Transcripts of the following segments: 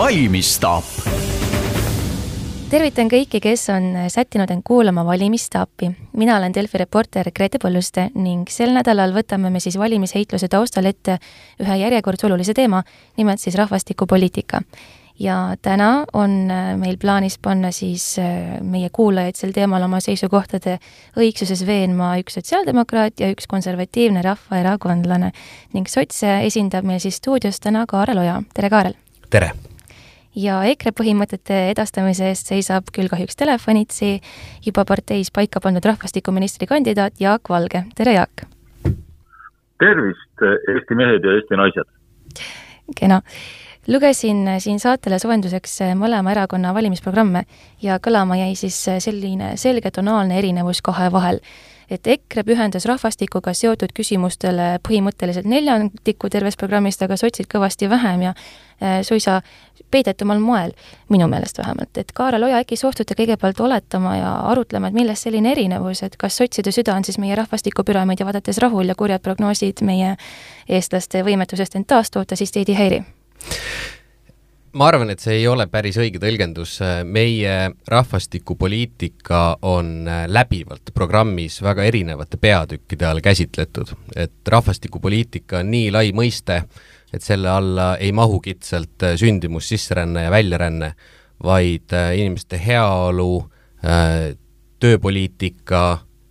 valimisstaap. tervitan kõiki, kes on sättinud end kuulama Valimistaapi. mina olen Delfi reporter Grete Põlluste ning sel nädalal võtame me siis valimisheitluse taustal ette ühe järjekordse olulise teema, nimelt siis rahvastikupoliitika ja täna on äh, meil plaanis panna siis äh, meie kuulajaid sel teemal oma seisukohtade õigsuses veenma üks sotsiaaldemokraat ja üks konservatiivne rahvaerakondlane. ning sotse esindab meil siis stuudios täna Kaarel Oja, tere Kaarel! tere! Ja EKRE põhimõtete edastamise eest seisab küll kahjuks telefonitsi juba parteis paika pandud rahvastikuministri kandidaat Jaak Valge, tere Jaak! tervist, Eesti mehed ja Eesti naised! kena lugesin siin saatele soojenduseks mõlema erakonna valimisprogramme ja kõlama jäi siis selline selge tonaalne erinevus kahe vahel. Et EKRE pühendas rahvastikuga seotud küsimustele põhimõtteliselt neljandiku tervest programmist, aga sotsid kõvasti vähem ja suisa peidetumal moel, minu meelest vähemalt, et Kaarel Oja, äkki suhtute kõigepealt oletama ja arutlema, et millest selline erinevus, et kas sotside süda on siis meie rahvastikupüramiidi vaadates rahul ja kurjad prognoosid meie eestlaste võimetusest end taastoota siis teid ei häiri? Ma arvan, et see ei ole päris õige tõlgendus, meie rahvastikupoliitika on läbivalt programmis väga erinevate peatükkide all käsitletud, et rahvastikupoliitika on nii lai mõiste, et selle alla ei mahu kitsalt sündimus, sisseränne ja väljaränne, vaid inimeste heaolu, tööpoliitika,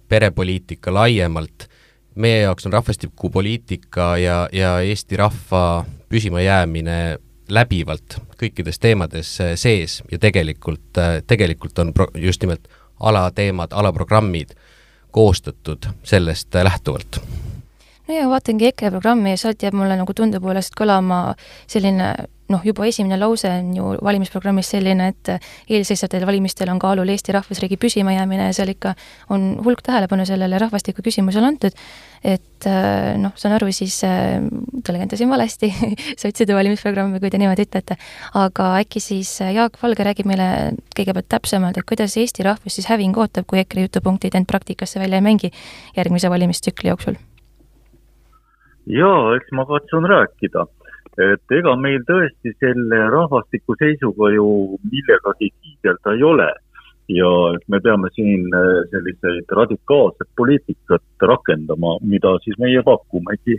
perepoliitika laiemalt, meie jaoks on rahvastikupoliitika ja, ja Eesti rahva püsimajäämine läbivalt kõikides teemades äh, sees ja tegelikult, äh, tegelikult on pro-, just nimelt alateemad, alaprogrammid koostatud sellest äh, lähtuvalt no ja vaatangi EKRE programmi ja sealt jääb mulle nagu tunde poolest kõlama selline noh, juba esimene lause on ju valimisprogrammis selline, et eelseisvatel valimistel on kaalul Eesti rahvusriigi püsimajäämine ja seal ikka on hulk tähelepanu sellele rahvastiku küsimusele antud, et äh, noh, saan aru, siis äh, tõlgendasin valesti sotside valimisprogrammi, kui te niimoodi ütlete, aga äkki siis äh, Jaak Valge räägib meile kõigepealt täpsemalt, et kuidas Eesti rahvus siis häving ootab, kui EKRE jutupunktid end praktikasse välja ei mängi järgmise valimistsükli jooksul? Jaa, eks ma katsun rääkida et ega meil tõesti selle rahvastiku seisuga ju millegagi kiidelda ei ole. ja et me peame siin äh, selliseid radikaalset poliitikat rakendama, mida siis meie pakumegi.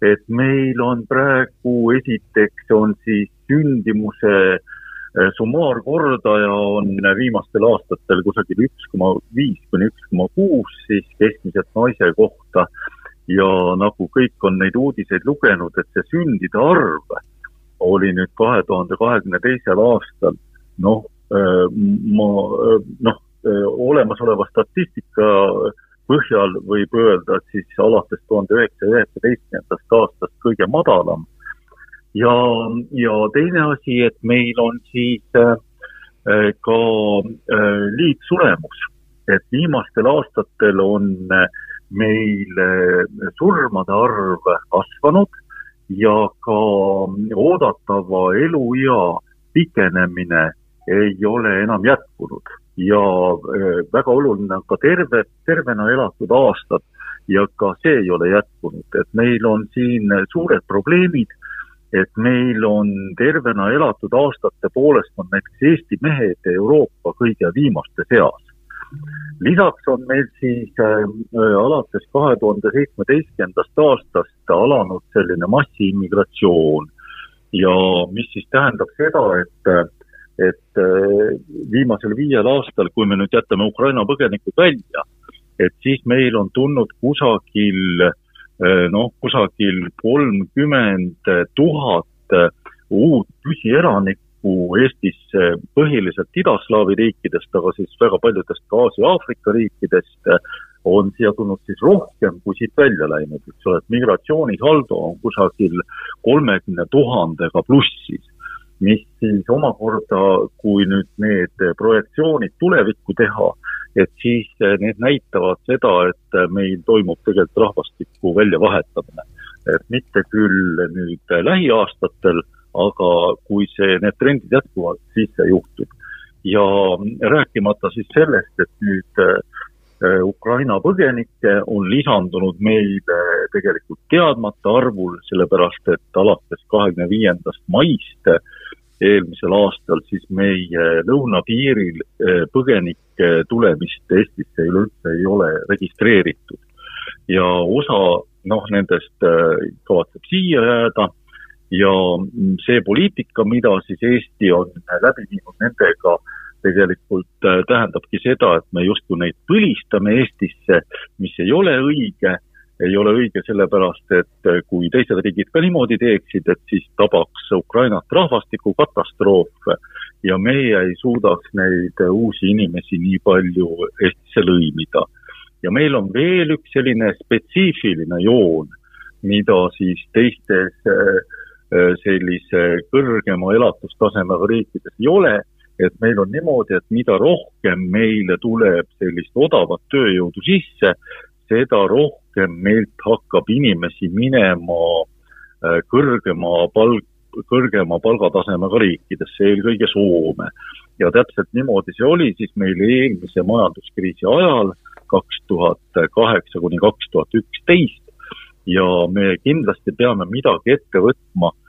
et meil on praegu esiteks on siis sündimuse äh, summaarkordaja on viimastel aastatel kusagil üks koma viis kuni üks koma kuus siis keskmiselt naise kohta ja nagu kõik on neid uudiseid lugenud, et see sündide arv oli nüüd kahe tuhande kahekümne teisel aastal noh, äh, ma äh, noh, äh, olemasoleva statistika põhjal võib öelda, et siis alates tuhande üheksasaja üheksateistkümnendast aastast kõige madalam. ja, ja teine asi, et meil on siis ka liitsuremus, et viimastel aastatel on äh, meil surmade arv kasvanud ja ka oodatava eluea pikenemine ei ole enam jätkunud. Ja e, väga oluline on ka terve, tervena elatud aastad ja ka see ei ole jätkunud, et meil on siin suured probleemid, et meil on tervena elatud aastate poolest on näiteks Eesti mehed Euroopa kõige viimaste seas lisaks on meil siis äh, alates kahe tuhande seitsmeteistkümnendast aastast alanud selline massiimmigratsioon. Ja mis siis tähendab seda, et et äh, viimasel viiel aastal, kui me nüüd jätame Ukraina põgenikud välja, et siis meil on tulnud kusagil äh, noh, kusagil kolmkümmend tuhat uut püsielanikku, kokku Eestisse põhiliselt idaslaavi riikidest, aga siis väga paljudest ka Aasia-Aafrika riikidest on siia tulnud siis rohkem kui siit välja läinud, eks ole, et migratsioonisaldo on kusagil kolmekümne tuhandega plussis, mis siis omakorda, kui nüüd need projektsioonid tulevikku teha, et siis need näitavad seda, et meil toimub tegelikult rahvastiku väljavahetamine. et mitte küll nüüd lähiaastatel aga kui see, need trendid jätkuvad, siis see juhtub. ja rääkimata siis sellest, et nüüd äh, Ukraina põgenikke on lisandunud meile tegelikult teadmata arvul, sellepärast et alates kahekümne viiendast maist eelmisel aastal, siis meie lõunapiiril põgenike tulemist Eestisse üleüldse ei ole registreeritud. ja osa noh, nendest kavatseb siia jääda ja see poliitika, mida siis Eesti on läbi viinud nendega, tegelikult tähendabki seda, et me justkui neid põlistame Eestisse, mis ei ole õige ei ole õige sellepärast, et kui teised riigid ka niimoodi teeksid, et siis tabaks Ukrainat rahvastikukatastroof ja meie ei suudaks neid uusi inimesi nii palju Eestisse lõimida. ja meil on veel üks selline spetsiifiline joon, mida siis teistes äh, sellise kõrgema elatustasemega riikides ei ole, et meil on niimoodi, et mida rohkem meile tuleb sellist odavat tööjõudu sisse, seda rohkem meilt hakkab inimesi minema äh, kõrgema palk, kõrgema palgatasemega riikidesse, eelkõige Soome. ja täpselt niimoodi see oli siis meil eelmise majanduskriisi ajal, kaks tuhat kaheksa kuni kaks tuhat üksteist, ja me kindlasti peame midagi ette võtma äh,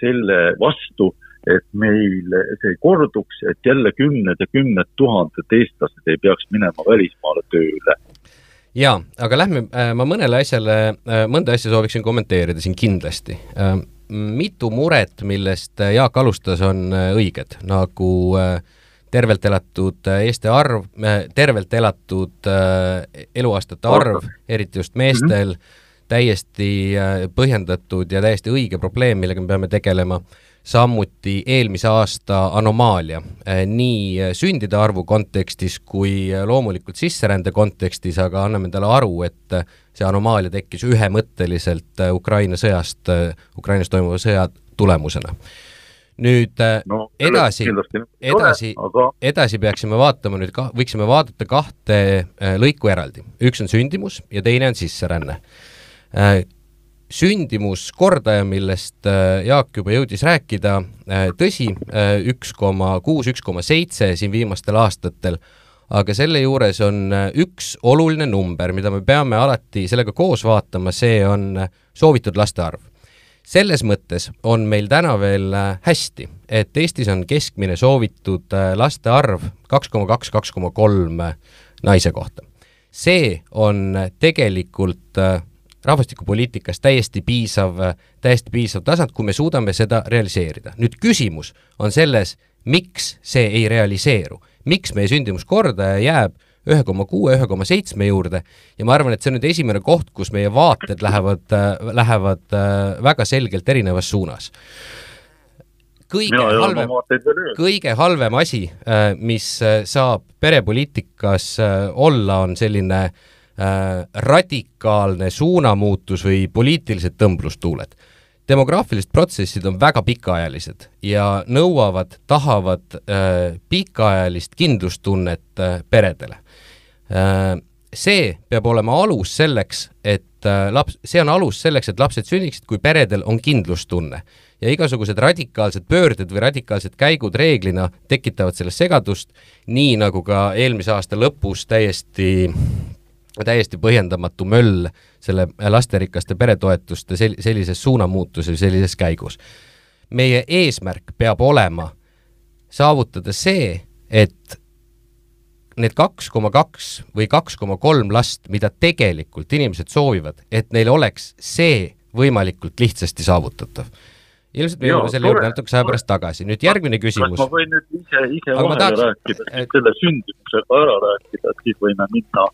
selle vastu, et meil see ei korduks, et jälle kümned ja kümned tuhanded eestlased ei peaks minema välismaale tööle jaa, aga lähme, äh, ma mõnele asjale, äh, mõnda asja sooviksin kommenteerida siin kindlasti. Äh, mitu muret, millest Jaak alustas, on õiged, nagu tervelt elatud Eesti arv, tervelt elatud eluaastate arv, eriti just meestel mm, -hmm. Täiesti põhjendatud ja täiesti õige probleem, millega me peame tegelema samuti eelmise aasta anomaalia. Eh, nii sündide arvu kontekstis kui loomulikult sisserände kontekstis, aga anname endale aru, et see anomaalia tekkis ühemõtteliselt Ukraina sõjast, Ukrainas toimuva sõja tulemusena. Nüüd no, edasi, edasi, edasi peaksime vaatama nüüd ka, võiksime vaadata kahte lõiku eraldi. üks on sündimus ja teine on sisseränne sündimuskordaja, millest äh, Jaak juba jõudis rääkida, äh, tõsi, äh, üks koma kuus, üks koma seitse siin viimastel aastatel, aga selle juures on üks oluline number, mida me peame alati sellega koos vaatama, see on soovitud laste arv. selles mõttes on meil täna veel hästi, et Eestis on keskmine soovitud laste arv kaks koma kaks, kaks koma kolm naise kohta. see on tegelikult rahvastikupoliitikas täiesti piisav, täiesti piisav tasand, kui me suudame seda realiseerida. nüüd küsimus on selles, miks see ei realiseeru, miks meie sündimuskordaja jääb ühe koma kuue, ühe koma seitsme juurde ja ma arvan, et see on nüüd esimene koht, kus meie vaated lähevad, lähevad äh, väga selgelt erinevas suunas. kõige ja, halvem, kõige halvem asi, äh, mis äh, saab perepoliitikas olla, on selline äh, Äh, radikaalne suunamuutus või poliitilised tõmblustuuled. demograafilised protsessid on väga pikaajalised ja nõuavad, tahavad äh, pikaajalist kindlustunnet äh, peredele äh,. see peab olema alus selleks, et äh, laps, see on alus selleks, et lapsed sünniksid, kui peredel on kindlustunne ja igasugused radikaalsed pöörded või radikaalsed käigud reeglina tekitavad sellest segadust, nii nagu ka eelmise aasta lõpus täiesti täiesti põhjendamatu möll selle lasterikaste peretoetuste sel-, sellises suunamuutuses, sellises käigus. meie eesmärk peab olema saavutada see, et need kaks koma kaks või kaks koma kolm last, mida tegelikult inimesed soovivad, et neil oleks see võimalikult lihtsasti saavutatav ilmselt me jõuame selle juurde natukese aja pärast tagasi. nüüd järgmine küsimus. ma võin nüüd ise, ise vahele tahaks... rääkida, selle sündimusega ära rääkida, et siis võime minna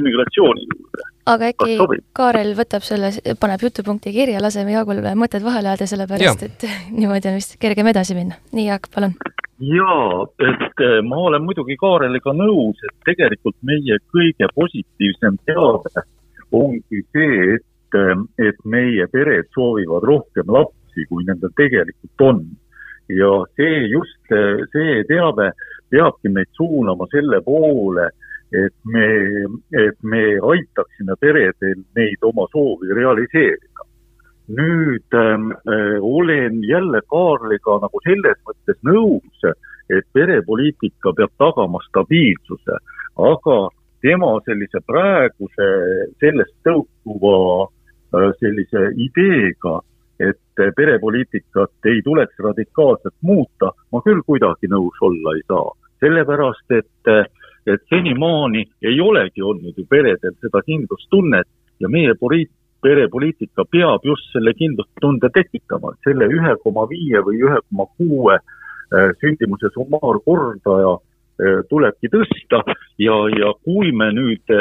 immigratsiooni juurde. aga äkki Kaarel võtab selle, paneb jutupunkti kirja, laseme Jaagul mõtted vahele ajada, sellepärast ja. et niimoodi on vist kergem edasi minna. nii, Jaak, palun. jaa, et eh, ma olen muidugi Kaareliga nõus, et tegelikult meie kõige positiivsem teade ongi see, et, eh, et meie pered soovivad rohkem lapsi lapsi, kui nendel tegelikult on. ja see just, see teave peabki meid suunama selle poole, et me, et me aitaksime peredel neid oma soovi realiseerida. nüüd äh, olen jälle Kaarliga nagu selles mõttes nõus, et perepoliitika peab tagama stabiilsuse, aga tema sellise praeguse sellest tõukuva äh, sellise ideega et perepoliitikat ei tuleks radikaalselt muuta, ma küll kuidagi nõus olla ei saa. sellepärast, et, et senimaani ei olegi olnud ju peredel seda kindlustunnet ja meie poliit-, perepoliitika peab just selle kindlustunde tekitama, selle ühe koma viie või ühe koma kuue äh, sündimuse summaarkordaja tulebki tõsta ja, ja kui me nüüd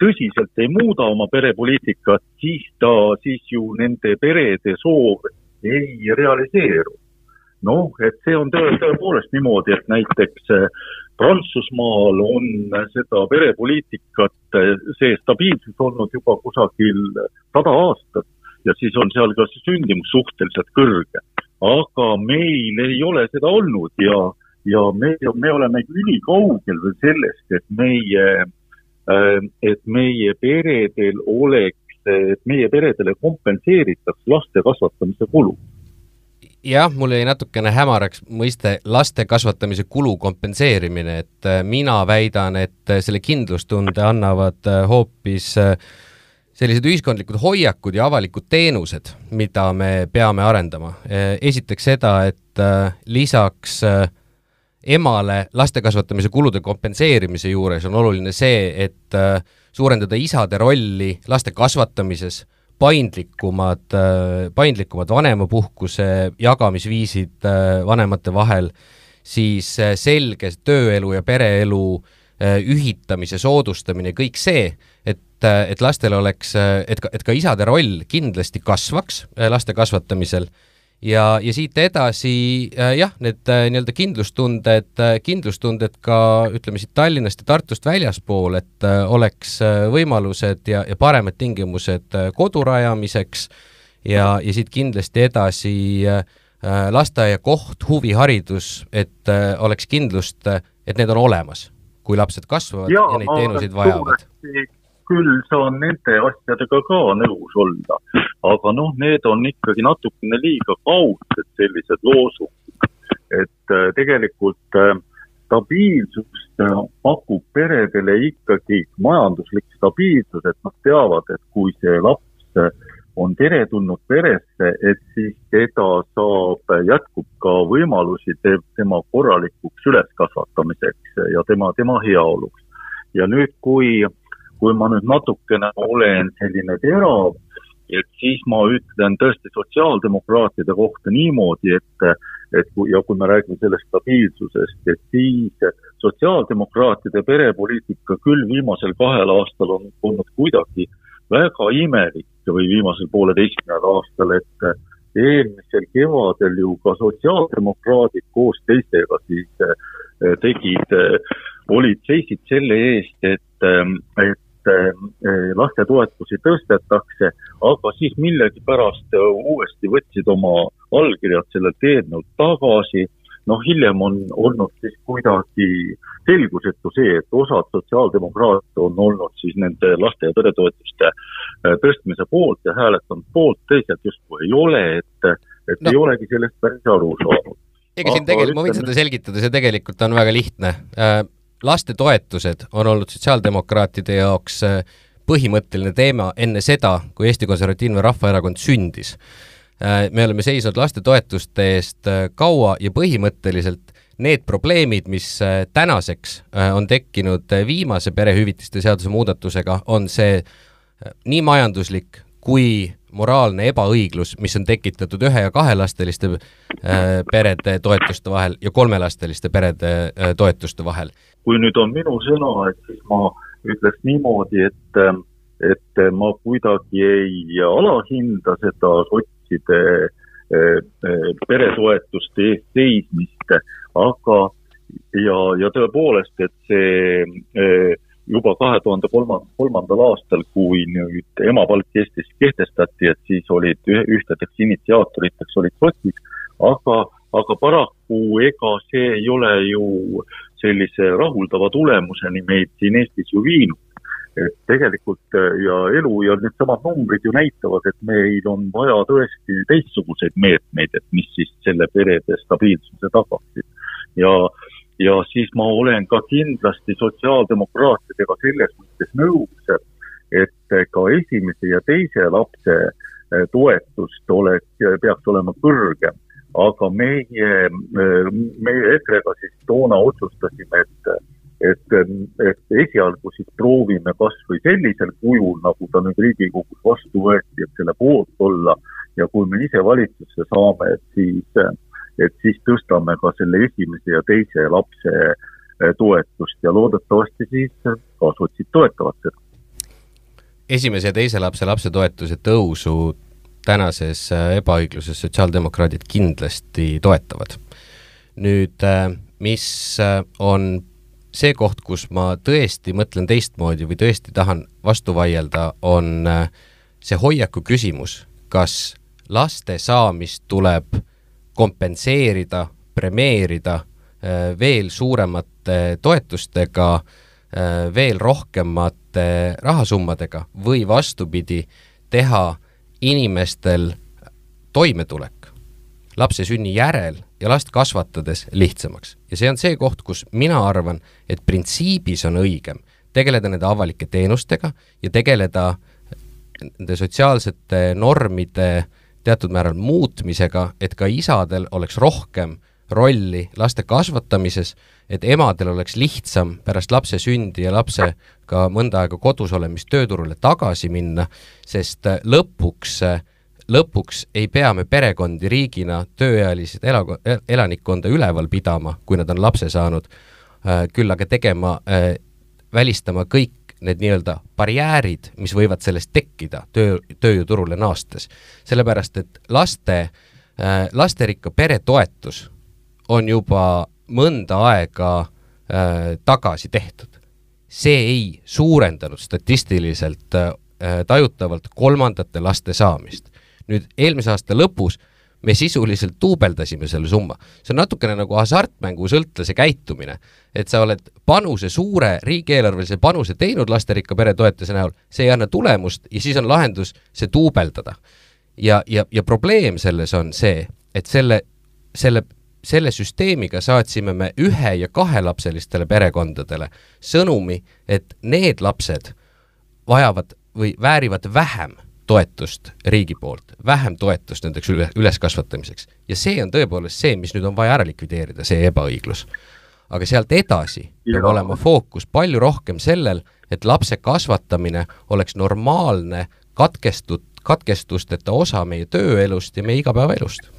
tõsiselt ei muuda oma perepoliitikat, siis ta, siis ju nende perede soov ei realiseeru. noh, et see on tõe, tõepoolest niimoodi, et näiteks Prantsusmaal on seda perepoliitikat, see stabiilsus olnud juba kusagil sada aastat ja siis on seal ka sündimus suhteliselt kõrge. aga meil ei ole seda olnud ja, ja me, me oleme ülikaugel veel sellest, et meie, et meie peredel oleks, et meie peredele kompenseeritakse laste kasvatamise kulud jah, mul jäi natukene hämaraks mõiste laste kasvatamise kulu kompenseerimine, et äh, mina väidan, et äh, selle kindlustunde annavad äh, hoopis sellised ühiskondlikud hoiakud ja avalikud teenused, mida me peame arendama. esiteks seda, et lisaks emale laste kasvatamise kulude kompenseerimise juures on oluline see, et suurendada isade rolli laste kasvatamises paindlikumad, paindlikumad vanemapuhkuse jagamisviisid äh, vanemate vahel, siis äh, selge tööelu ja pereelu äh, ühitamise soodustamine, kõik see, et, et lastel oleks, et ka, et ka isade roll kindlasti kasvaks laste kasvatamisel ja, ja siit edasi äh, jah, need äh, nii-öelda kindlustunded äh,, kindlustunded ka ütleme siit Tallinnast ja Tartust väljaspool, et oleks võimalused ja, ja paremad tingimused kodu rajamiseks. Ja, ja siit kindlasti edasi lasteaiakoht, huviharidus, et oleks kindlust, et need on olemas, kui lapsed kasvavad ja, ja neid teenuseid vajavad küll saan nende asjadega ka nõus olla, aga noh, need on ikkagi natukene liiga kaudsed sellised loosungid. et äh, tegelikult äh, stabiilsust äh, pakub peredele ikkagi majanduslik stabiilsus, et nad teavad, et kui see laps on teretulnud peresse, et siis teda saab, jätkub ka võimalusi te, tema korralikuks üleskasvatamiseks ja tema, tema heaoluks. ja nüüd, kui äh, kui ma nüüd natukene olen selline terav, et siis ma ütlen tõesti sotsiaaldemokraatide kohta niimoodi, et et kui, ja kui me räägime sellest stabiilsusest, et siis sotsiaaldemokraatide perepoliitika küll viimasel kahel aastal on olnud kuidagi väga imelik või viimasel pooleteistkümnel aastal, et eelmisel kevadel ju ka sotsiaaldemokraadid koos teistega siis eh, tegid, eh, olid, seisid selle eest, et, eh, et lastetoetusi tõstetakse, aga siis millegipärast eh, uuesti võtsid oma allkirjad sellelt eelnõult tagasi, noh, hiljem on olnud siis kuidagi selgusetu see, et osad sotsiaaldemokraate on olnud siis nende laste- ja peretoetuste eh, tõstmise poolt ja hääletanud poolt, teised justkui ei ole, et, et no. ei olegi sellest päris aru saanud. ega siin tegelikult, ma võin seda selgitada, see tegelikult on väga lihtne lastetoetused on olnud sotsiaaldemokraatide jaoks äh, põhimõtteline teema enne seda, kui Eesti Konservatiivne Rahvaerakond sündis. Äh, me oleme seisnud lastetoetuste eest äh, kaua ja põhimõtteliselt need probleemid, mis tänaseks on tekkinud viimase perehüvitiste seaduse muudatusega, on see nii majanduslik kui moraalne ebaõiglus, mis on tekitatud ühe- ja kahelasteliste perede toetuste vahel ja kolmelasteliste perede toetuste vahel kui nüüd on minu sõna, et siis ma ütleks niimoodi, et, et ma kuidagi ei alahinda seda sotside eh, eh, peretoetuste eest seismist, aga ja, ja tõepoolest, et see juba kahe tuhande kolmandal, kolmandal aastal, kui nüüd emapalk Eestis kehtestati, et siis olid ühtedeks initsiaatoriteks olid sotsid, aga, aga paraku ega see ei ole ju sellise rahuldava tulemuseni meid siin Eestis ju viinud. et tegelikult äh, ja elu ja needsamad numbrid ju näitavad, et meil on vaja tõesti teistsuguseid meetmeid, et mis siis selle perede stabiilsuse tagaksid. ja, ja siis ma olen ka kindlasti sotsiaaldemokraatidega selles mõttes nõus, et ka esimese ja teise lapse toetust oleks, peaks olema kõrgem. Aga meie, meie EKRE-ga siis toona otsustasime, et, et, et esialgu siis proovime kas või sellisel kujul, nagu ta nüüd Riigikogus vastu võeti, et selle poolt olla. Ja kui me ise valitsusse saame, et siis, et siis tõstame ka selle esimese ja teise lapse toetust. Ja loodetavasti siis ka sotsid toetavad seda. Esimese ja teise lapse lapsetoetuse tõusu tänases äh, ebaõigluses sotsiaaldemokraadid kindlasti toetavad. nüüd, äh, mis äh, on see koht, kus ma tõesti mõtlen teistmoodi või tõesti tahan vastu vaielda, on see hoiaku küsimus, kas laste saamist tuleb kompenseerida, premeerida veel suuremate toetustega, veel rohkemate rahasummadega või vastupidi, teha inimestel toimetulek lapse sünni järel ja last kasvatades lihtsamaks. ja see on see koht, kus mina arvan, et printsiibis on õigem tegeleda nende avalike teenustega ja tegeleda nende sotsiaalsete normide teatud määral muutmisega, et ka isadel oleks rohkem rolli laste kasvatamises, et emadel oleks lihtsam pärast lapse sündi ja lapsega mõnda aega kodus olemist tööturule tagasi minna, sest lõpuks, lõpuks ei pea me perekondi riigina tööealist ela-, elanikkonda üleval pidama, kui nad on lapse saanud, küll aga tegema, välistama kõik need nii-öelda barjäärid, mis võivad sellest tekkida töö, tööjõuturule naastes. sellepärast, et laste, lasterikka pere toetus on juba mõnda aega äh, tagasi tehtud. see ei suurendanud statistiliselt äh, tajutavalt kolmandate laste saamist. nüüd eelmise aasta lõpus me sisuliselt duubeldasime selle summa. see on natukene nagu hasartmängusõltlase käitumine, et sa oled panuse, suure riigieelarvelise panuse teinud lasterikka pere toetuse näol, see ei anna tulemust ja siis on lahendus see duubeldada. ja, ja, ja probleem selles on see, et selle, selle selle süsteemiga saatsime me ühe- ja kahelapselistele perekondadele sõnumi, et need lapsed vajavad või väärivad vähem toetust riigi poolt, vähem toetust nendeks üle, üleskasvatamiseks. ja see on tõepoolest see, mis nüüd on vaja ära likvideerida, see ebaõiglus. aga sealt edasi peab olema fookus palju rohkem sellel, et lapse kasvatamine oleks normaalne katkestud, katkestusteta osa meie tööelust ja meie igapäevaelust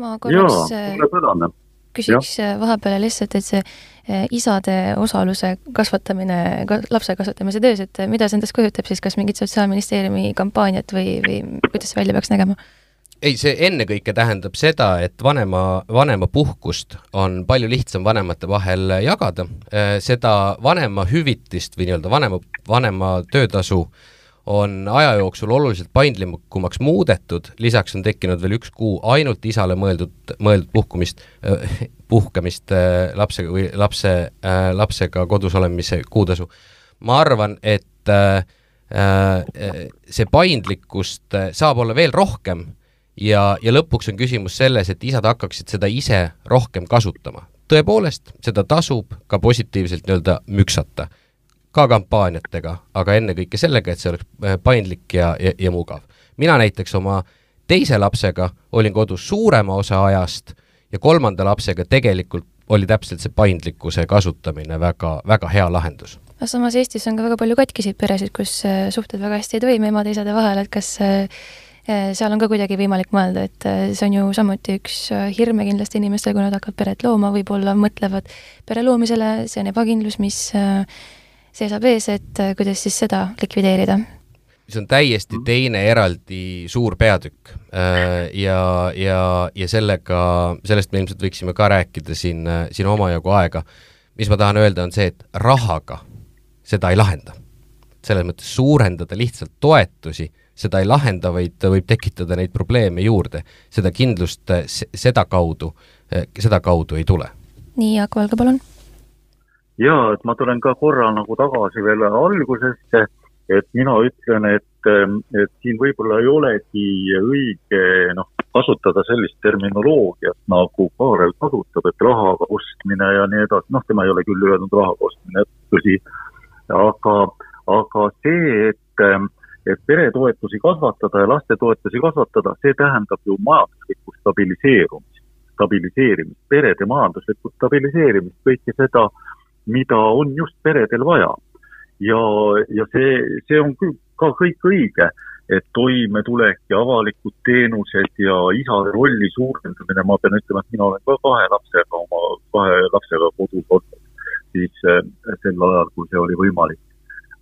ma korraks äh, küsiks ja. Äh, vahepeal lihtsalt, et see äh, isade osaluse kasvatamine lapse kasvatamise töös, et mida see endast kujutab siis, kas mingit Sotsiaalministeeriumi kampaaniat või, või kuidas see välja peaks nägema? ei, see ennekõike tähendab seda, et vanema, vanemapuhkust on palju lihtsam vanemate vahel jagada, seda vanemahüvitist või nii-öelda vanema, vanema töötasu äh, on aja jooksul oluliselt paindlikumaks muudetud, lisaks on tekkinud veel üks kuu ainult isale mõeldud, mõeldud puhkumist, puhkamist äh, lapsega või lapse, äh, lapsega kodus olemise kuutasu. ma arvan, et äh, see paindlikkust saab olla veel rohkem ja, ja lõpuks on küsimus selles, et isad hakkaksid seda ise rohkem kasutama. tõepoolest, seda tasub ka positiivselt nii-öelda müksata ka kampaaniatega, aga ennekõike sellega, et see oleks äh, paindlik ja, ja, ja mugav. mina näiteks oma teise lapsega olin kodus suurema osa ajast ja kolmanda lapsega tegelikult oli täpselt see paindlikkuse kasutamine väga, väga hea lahendus. aga samas Eestis on ka väga palju katkiseid peresid, kus äh, suhted väga hästi ei toimi emade-isade vahel, et kas äh, seal on ka kuidagi võimalik mõelda, et see on ju samuti üks hirme kindlasti inimestel, kui nad hakkavad peret looma, võib-olla mõtlevad pere loomisele, see on ebakindlus, mis seisab ees, et äh, kuidas siis seda likvideerida? see on täiesti teine eraldi suur peatükk äh, ja, ja, ja sellega, sellest me ilmselt võiksime ka rääkida siin, äh, siin omajagu aega. mis ma tahan öelda, on see, et rahaga seda ei lahenda. selles mõttes suurendada lihtsalt toetusi, seda ei lahenda, vaid võib tekitada neid probleeme juurde. seda kindlust sedakaudu, sedakaudu ei tule. nii, Jaak Valge, palun ja et ma tulen ka korra nagu tagasi veel algusesse, et mina ütlen, et, et siin võib-olla ei olegi õige noh, kasutada sellist terminoloogiat, nagu Kaarel kasutab, et rahaga ostmine ja nii edasi, noh, tema ei ole küll öelnud rahaga ostmine, tõsi, aga, aga see, et et peretoetusi kasvatada ja lastetoetusi kasvatada, see tähendab ju majanduslikku stabiliseerumist, stabiliseerimist, perede majanduslikku stabiliseerimist, kõike seda, mida on just peredel vaja. ja, ja see, see on ka kõik õige, et toimetulek ja avalikud teenused ja isade rolli suurendamine, ma pean ütlema, et mina olen ka kahe lapsega, oma kahe lapsega kodus olnud, siis äh, sel ajal, kui see oli võimalik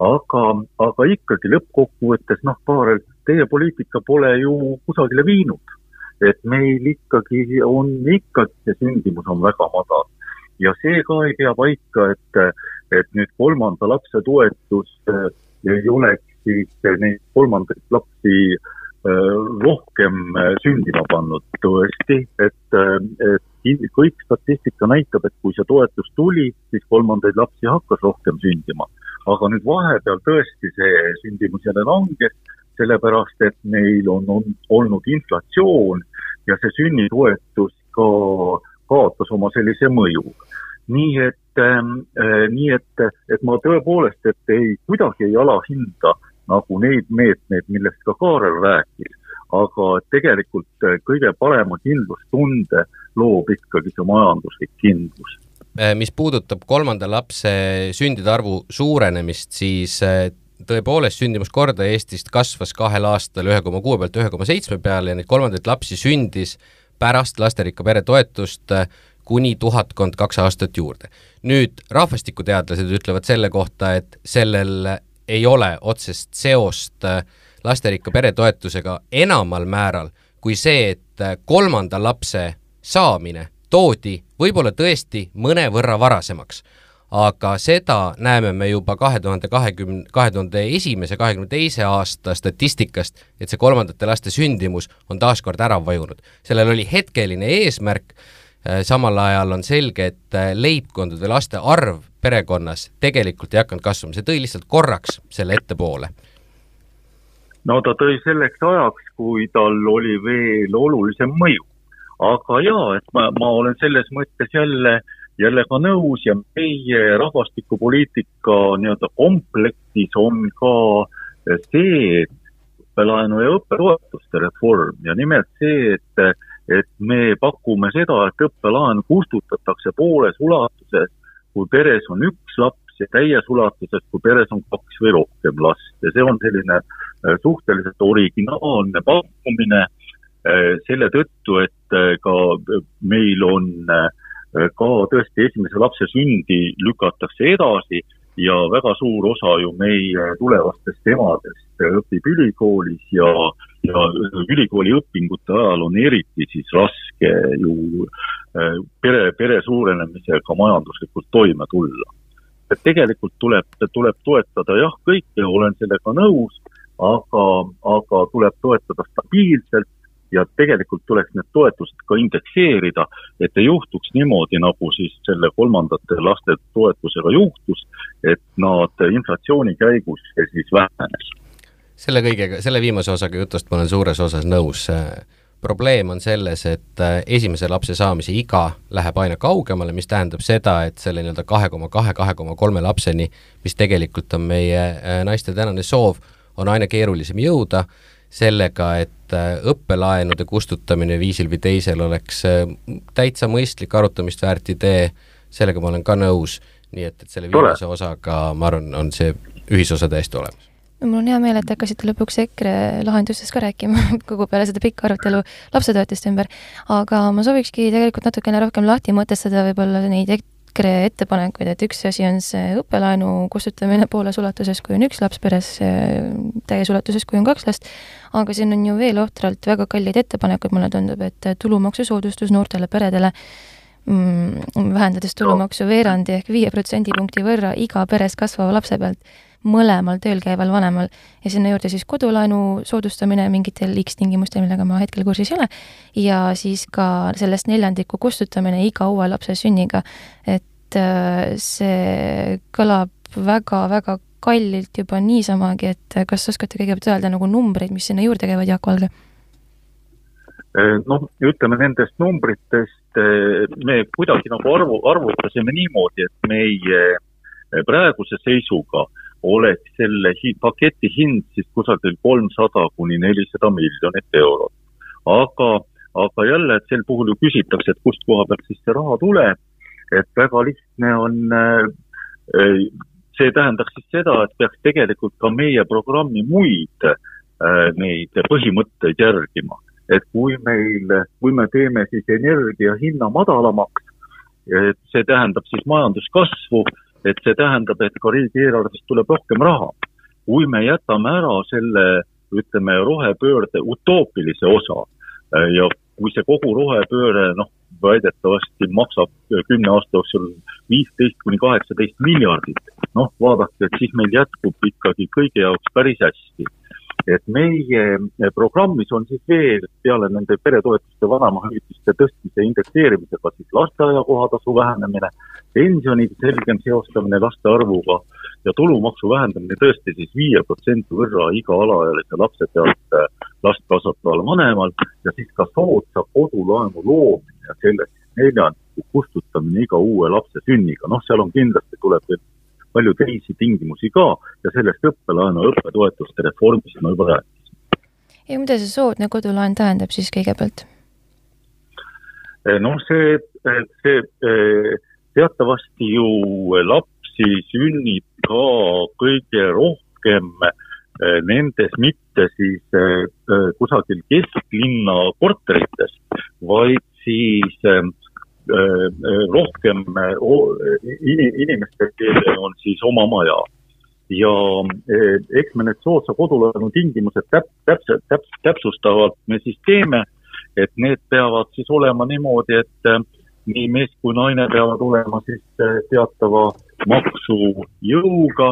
aga, aga ikkagi lõppkokkuvõttes noh, Kaarel, teie poliitika pole ju kusagile viinud. et meil ikkagi on, ikkagi see sündimus on väga madal. Ja see ka ei pea paika, et, et nüüd kolmanda lapse toetus äh, ei oleks siis neid kolmandaid lapsi äh, rohkem äh, sündima pannud. Tõesti, et, et kõik statistika näitab, et kui see toetus tuli, siis kolmandaid lapsi hakkas rohkem sündima. Aga nüüd vahepeal tõesti see sündimus jälle langes, sellepärast et meil on, on olnud inflatsioon ja see sünnitoetus ka kaotas oma sellise mõju. nii et äh,, nii et, et ma tõepoolest, et ei, kuidagi ei alahinda nagu neid meetmeid, millest ka Kaarel rääkis, aga tegelikult kõige parema kindlustunde loob ikkagi see majanduslik kindlus Äh, mis puudutab kolmanda lapse sündide arvu suurenemist, siis äh, tõepoolest sündimuskordaja Eestist kasvas kahel aastal ühe koma kuue pealt ühe koma seitsme peale ja neid kolmandaid lapsi sündis pärast lasterikka pere toetust äh, kuni tuhatkond kaks aastat juurde. nüüd rahvastikuteadlased ütlevad selle kohta, et sellel ei ole otsest seost lasterikka pere toetusega enamal määral kui see, et kolmanda lapse saamine toodi võib-olla tõesti mõnevõrra varasemaks. Aga seda näeme me juba kahe tuhande kahekümne, kahe tuhande esimese, kahekümne teise aasta statistikast, et see kolmandate laste sündimus on taas kord ära vajunud. sellel oli hetkeline eesmärk, äh, samal ajal on selge, et äh, leibkondade laste arv perekonnas tegelikult ei hakanud kasvama, see tõi lihtsalt korraks selle ettepoole. No ta tõi selleks ajaks, kui tal oli veel olulisem mõju. Aga jaa, et ma, ma olen selles mõttes jälle, jälle ka nõus ja meie rahvastikupoliitika nii-öelda komplektis on ka see õppelaenu ja õppetoetuste reform. Ja nimelt see, et, et me pakume seda, et õppelaen kustutatakse pooles ulatuses, kui peres on üks laps ja täies ulatuses, kui peres on kaks või rohkem last. Ja see on selline suhteliselt originaalne pakkumine Äh, selle tõttu, et äh, ka meil on äh, ka tõesti esimese lapse sündi lükatakse edasi ja väga suur osa ju meie tulevastest emadest õpib ülikoolis ja, ja ülikooli õpingute ajal on eriti siis raske ju pere, pere suurenemisega majanduslikult toime tulla. et tegelikult tuleb, tuleb toetada jah, kõike, olen sellega nõus, aga, aga tuleb toetada stabiilselt ja tegelikult tuleks need toetused ka indekseerida, et ei juhtuks niimoodi, nagu siis selle kolmandate laste toetusega juhtus, et nad inflatsiooni käigus siis vähenes. selle kõigega, selle viimase osaga jutust ma olen suures osas nõus, probleem on selles, et esimese lapse saamise iga läheb aina kaugemale, mis tähendab seda, et selle nii-öelda kahe koma kahe, kahe koma kolme lapseni, mis tegelikult on meie naiste tänane soov, on aina keerulisem jõuda sellega, et äh, õppelaenude kustutamine viisil või teisel oleks äh, täitsa mõistlik arutamist väärt idee, sellega ma olen ka nõus, nii et, et selle viimase osaga, ma arvan, on see ühisosa täiesti olemas. Mul on hea meel, et te hakkasite lõpuks EKRE lahendustest ka rääkima kogu peale seda pikka arutelu lapsetoetuste ümber, aga ma soovikski tegelikult natukene rohkem lahti mõtestada võib-olla neid EKRE ettepanekuid, et üks asi on see õppelaenu kustutamine pooles ulatuses, kui on üks laps peres, täies ulatuses, kui on kaks last, aga siin on ju veel ohtralt väga kalleid ettepanekuid, mulle tundub, et tulumaksusoodustus noortele peredele, mm, vähendades tulumaksu veerandi ehk viie protsendipunkti võrra iga peres kasvava lapse pealt mõlemal tööl käival vanemal ja sinna juurde siis kodulaenu soodustamine mingitel X tingimustel, millega ma hetkel kursis ei ole, ja siis ka sellest neljandiku kustutamine iga uue lapse sünniga. et äh, see kõlab väga-väga kallilt juba niisamagi, et kas oskate kõigepealt öelda nagu numbreid, mis sinna juurde käivad, Jaak Valge? Äh, noh, ütleme nendest numbritest äh, me kuidagi nagu arvu, arvutasime niimoodi, et meie praeguse seisuga oleks selle hi paketi hind siis kusagil kolmsada kuni nelisada miljonit eurot. aga, aga jälle, et sel puhul ju küsitakse, et kust koha pealt siis see raha tuleb, et väga lihtne on äh, see tähendaks siis seda, et peaks tegelikult ka meie programmi muid äh, neid põhimõtteid järgima. et kui meil, kui me teeme siis energia hinna madalamaks, et see tähendab siis majanduskasvu et see tähendab, et ka riigieelarvest tuleb rohkem raha. kui me jätame ära selle, ütleme, rohepöörde utoopilise osa äh, ja kui see kogu rohepööre, noh, väidetavasti maksab kümne aasta jooksul viisteist kuni kaheksateist miljardit, noh, vaadake, et siis meil jätkub ikkagi kõigi jaoks päris hästi. Et meie programmis on siis veel peale nende peretoetuste, vanemahüvitiste tõstmise indekseerimisega siis lasteaia kohatasu vähenemine, pensionide selgem seostamine laste arvuga ja tulumaksu vähendamine tõesti siis viie protsendi võrra iga alaealise lapse pealt last kasvataval vanemal ja siis ka soodsa kodulaenu loomine ja sellest neljandiku kustutamine iga uue lapse sünniga, noh, seal on kindlasti, tuleb veel palju teisi tingimusi ka ja sellest õppelaenu õppetoetuste reformist ma juba rääkisin. ja mida see soodne kodulaen tähendab siis kõigepealt? Eh, noh, see, see eh, teatavasti ju lapsi sünnib ka kõige rohkem eh, nendes mitte siis kusagil kesklinna korterites, vaid siis rohkem inimeste keele on siis oma maja. ja eks me need soodsa kodulaenu tingimused täp-, täpselt, täp-, täpsustavalt me siis teeme, et need peavad siis olema niimoodi, et nii mees kui naine peavad olema siis teatava maksujõuga,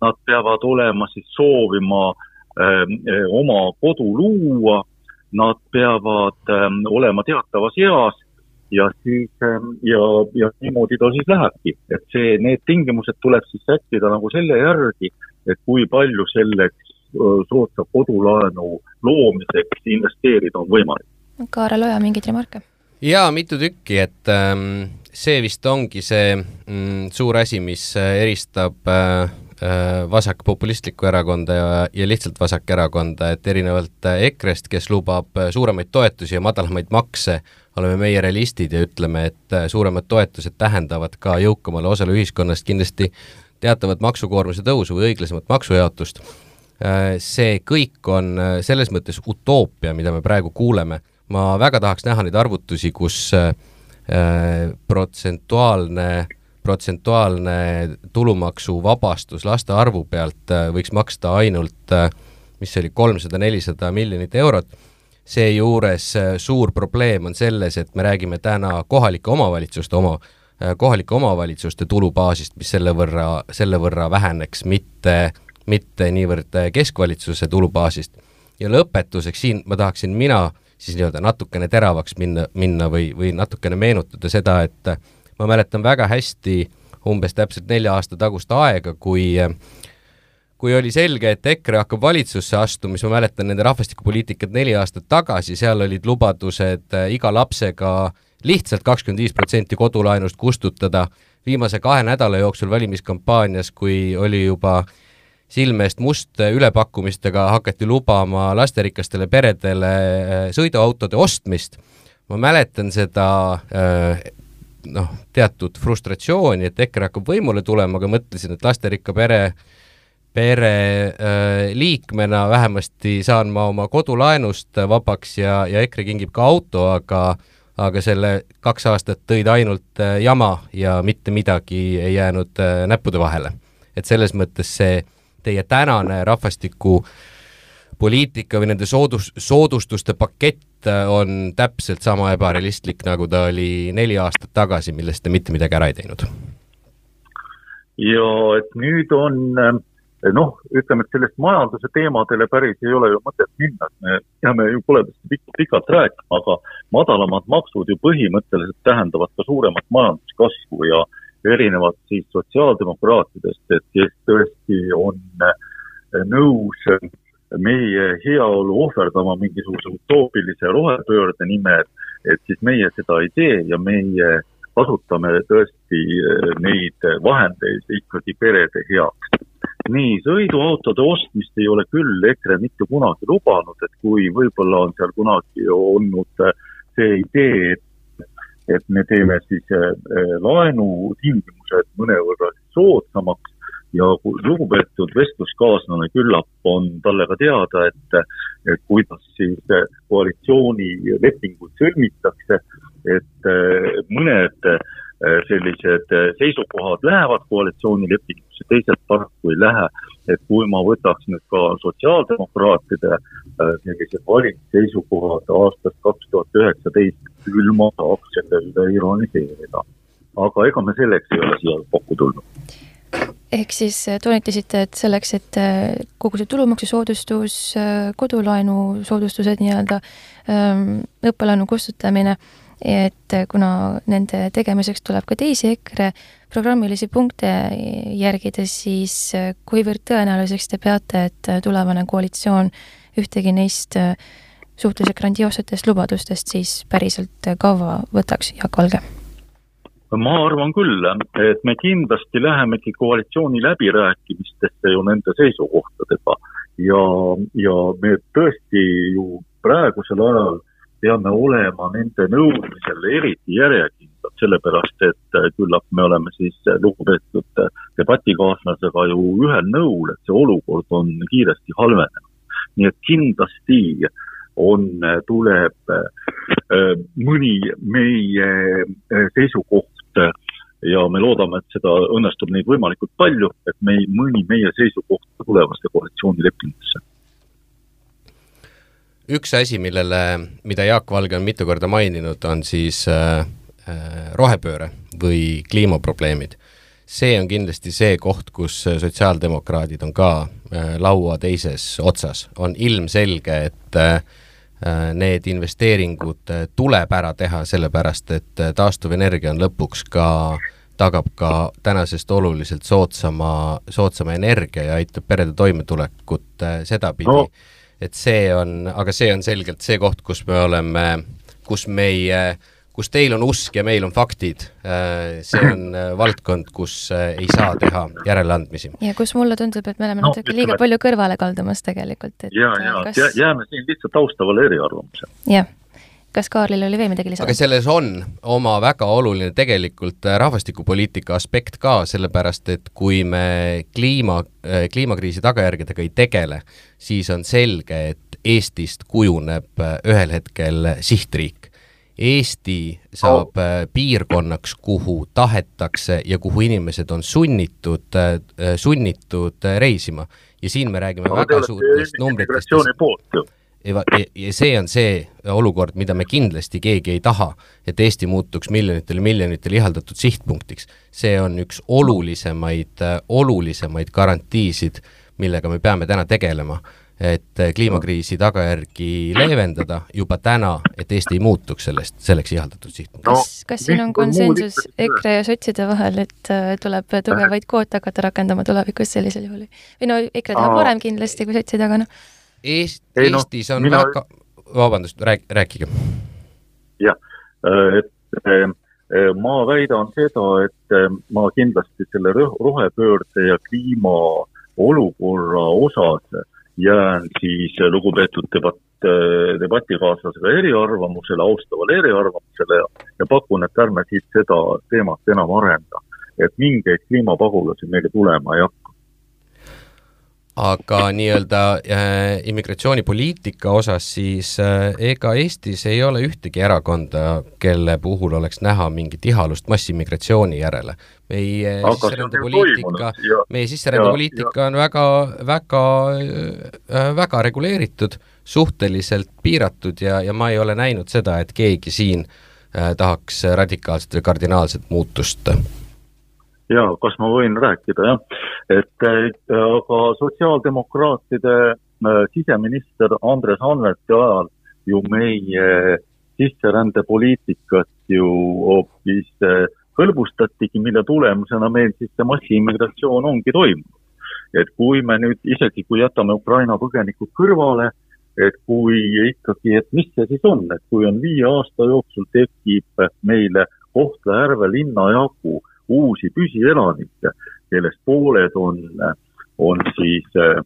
nad peavad olema siis soovima öö, oma kodu luua, nad peavad öö, olema teatavas eas ja siis ähm, ja, ja niimoodi ta siis lähebki, et see, need tingimused tuleb siis sättida nagu selle järgi, et kui palju selleks soodsa kodulaenu loomiseks investeerida on võimalik. Kaarel Oja, mingeid remarke? jaa, mitu tükki, et ähm, see vist ongi see mm, suur asi, mis äh, eristab äh, äh, vasakpopulistlikku erakonda ja, ja lihtsalt vasakerakonda, et erinevalt äh, EKRE-st, kes lubab suuremaid toetusi ja madalamaid makse, oleme meie realistid ja ütleme, et äh, suuremad toetused tähendavad ka jõukamale osale ühiskonnast kindlasti teatavat maksukoormuse tõusu või õiglasemat maksujaotust. Äh, see kõik on äh, selles mõttes utoopia, mida me praegu kuuleme. ma väga tahaks näha neid arvutusi, kus protsentuaalne protsentuaalne tulumaksuvabastus laste arvu pealt võiks maksta ainult mis see oli, kolmsada, nelisada miljonit eurot seejuures äh, suur probleem on selles, et me räägime täna kohalike omavalitsuste oma, äh, kohalike omavalitsuste tulubaasist, mis selle võrra, selle võrra väheneks, mitte, mitte niivõrd äh, keskvalitsuse tulubaasist. ja lõpetuseks siin ma tahaksin mina siis nii-öelda natukene teravaks minna, minna või, või natukene meenutada seda, et ma mäletan väga hästi umbes täpselt nelja aasta tagust aega, kui kui oli selge, et EKRE hakkab valitsusse astuma, siis ma mäletan nende rahvastikupoliitikat neli aastat tagasi, seal olid lubadused äh, iga lapsega lihtsalt kakskümmend viis protsenti kodulaenust kustutada. viimase kahe nädala jooksul valimiskampaanias, kui oli juba silme eest must ülepakkumistega, hakati lubama lasterikastele peredele äh, sõiduautode ostmist. ma mäletan seda äh, noh, teatud frustratsiooni, et EKRE hakkab võimule tulema, aga mõtlesin, et lasterikka pere äh, pereliikmena äh, vähemasti saan ma oma kodulaenust vabaks ja, ja EKRE kingib ka auto, aga aga selle kaks aastat tõid ainult äh, jama ja mitte midagi ei jäänud äh, näppude vahele. et selles mõttes see teie tänane rahvastiku poliitika või nende soodus, soodustuste pakett on täpselt sama ebarealistlik, nagu ta oli neli aastat tagasi, millest te mitte midagi ära ei teinud. ja et nüüd on äh noh, ütleme, et sellest majanduse teemadele päris ei ole ju mõtet minna, et me jääme ju pole pikk, pikalt rääkima, aga madalamad maksud ju põhimõtteliselt tähendavad ka suuremat majanduskasvu ja erinevad siis sotsiaaldemokraatidest, et kes tõesti on eh, nõus meie heaolu ohverdama mingisuguse utoopilise rohepöörde nimel, et siis meie seda ei tee ja meie kasutame tõesti eh, neid vahendeid ikkagi perede heaks. Nii, sõiduautode ostmist ei ole küll EKRE mitte kunagi lubanud, et kui võib-olla on seal kunagi olnud see idee, et et me teeme siis laenutingimused mõnevõrra soodsamaks, ja lugupeetud vestluskaaslane, küllap on talle ka teada, et, et kuidas siis koalitsioonilepinguid sõlmitakse, et eh, mõned eh, sellised seisukohad lähevad koalitsioonilepingusse, teised paraku ei lähe. et kui ma võtaks nüüd ka sotsiaaldemokraatide eh, sellised valimisseisukohad aastast kaks tuhat üheksateist, küll ma saaks selle üle ironiseerida. aga ega me selleks ei ole siia kokku tulnud ehk siis äh, toonitasite, et selleks, et äh, kogu see tulumaksusoodustus, äh, kodulaenu soodustused nii-öelda, ähm, õppelaenu kustutamine, et kuna nende tegemiseks tuleb ka teisi EKRE programmilisi punkte järgida, siis kuivõrd tõenäoliseks te peate, et tulevane koalitsioon ühtegi neist suhteliselt grandioossetest lubadustest siis päriselt kaua võtaks, Jaak Valge? Ma arvan küll, et me kindlasti lähemegi koalitsiooni läbirääkimistesse ju nende seisukohtadega ja, ja me tõesti ju praegusel ajal peame olema nende nõudmisel eriti järjekindlad, sellepärast et küllap me oleme siis lugupeetud debatikaaslasega ju ühel nõul, et see olukord on kiiresti halvenenud. nii et kindlasti on, tuleb mõni meie seisukoht ja me loodame, et seda õnnestub neid võimalikult palju, et me ei mõni meie seisukoht tulevaste koalitsioonilepingusse. üks asi, millele, mida Jaak Valge on mitu korda maininud, on siis äh, äh, rohepööre või kliimaprobleemid. see on kindlasti see koht, kus sotsiaaldemokraadid on ka äh, laua teises otsas, on ilmselge, et äh, Äh, need investeeringud äh, tuleb ära teha, sellepärast et äh, taastuvenergia on lõpuks ka, tagab ka tänasest oluliselt soodsama, soodsama energia ja aitab perede toimetulekut sedapidi no., et see on, aga see on selgelt see koht, kus me oleme, kus meie äh, kus teil on usk ja meil on faktid, äh, see on äh, valdkond, kus äh, ei saa teha järeleandmisi. ja kus mulle tundub, et me oleme no, natuke liiga palju kõrvale kaldumas tegelikult, et ja, ja kas... jääme siin lihtsalt taustavale eriarvamusele. jah kas Kaarlil oli veel midagi lisada? aga selles on oma väga oluline tegelikult rahvastikupoliitika aspekt ka, sellepärast et kui me kliima, kliimakriisi tagajärgedega ei tegele, siis on selge, et Eestist kujuneb ühel hetkel sihtriik Eesti saab oh. piirkonnaks, kuhu tahetakse ja kuhu inimesed on sunnitud, äh, sunnitud äh, reisima. ja siin me räägime no, väga suurtest numbritest. ja, ja see on see olukord, mida me kindlasti keegi ei taha, et Eesti muutuks miljonitele, miljonitele ihaldatud sihtpunktiks. see on üks olulisemaid, olulisemaid garantiisid, millega me peame täna tegelema et kliimakriisi tagajärgi leevendada juba täna, et Eesti ei muutuks sellest, selleks ihaldatud sihtpunktiks. kas, kas siin on konsensus EKRE ja sotside vahel, et äh, tuleb tugevaid kvoote hakata rakendama tulevikus sellisel juhul? või no EKRE tahab varem kindlasti kui sotsid, aga noh. Eest-, Eestis on mina... väga, vabandust, rääk-, rääkige. jah, äh, et äh, ma väidan seda, et ma kindlasti selle rohepöörde ja kliima olukorra osas jään siis lugupeetud debatt, debatikaaslasega eriarvamusele, austavale eriarvamusele ja, ja pakun, et ärme siit seda teemat enam arenda. et mingeid kliimapagulasi meile tulema ei hakka aga nii-öelda äh, immigratsioonipoliitika osas siis äh, ega Eestis ei ole ühtegi erakonda, kelle puhul oleks näha mingit ihalust massiimmigratsiooni järele. meie sisserändepoliitika, meie sisserändepoliitika on väga, väga äh,, väga reguleeritud, suhteliselt piiratud ja, ja ma ei ole näinud seda, et keegi siin äh, tahaks radikaalset või kardinaalset muutust jaa, kas ma võin rääkida, jah. Et aga sotsiaaldemokraatide äh, siseminister Andres Anvelti ajal ju meie sisserändepoliitikat ju hoopis äh, hõlbustatigi, mille tulemusena meil siis see massiimmigratsioon ongi toimunud. et kui me nüüd, isegi kui jätame Ukraina põgenikud kõrvale, et kui ikkagi, et mis see siis on, et kui on viie aasta jooksul tekib meile Kohtla-Järve linna jagu uusi püsielanikke, kellest pooled on on siis äh,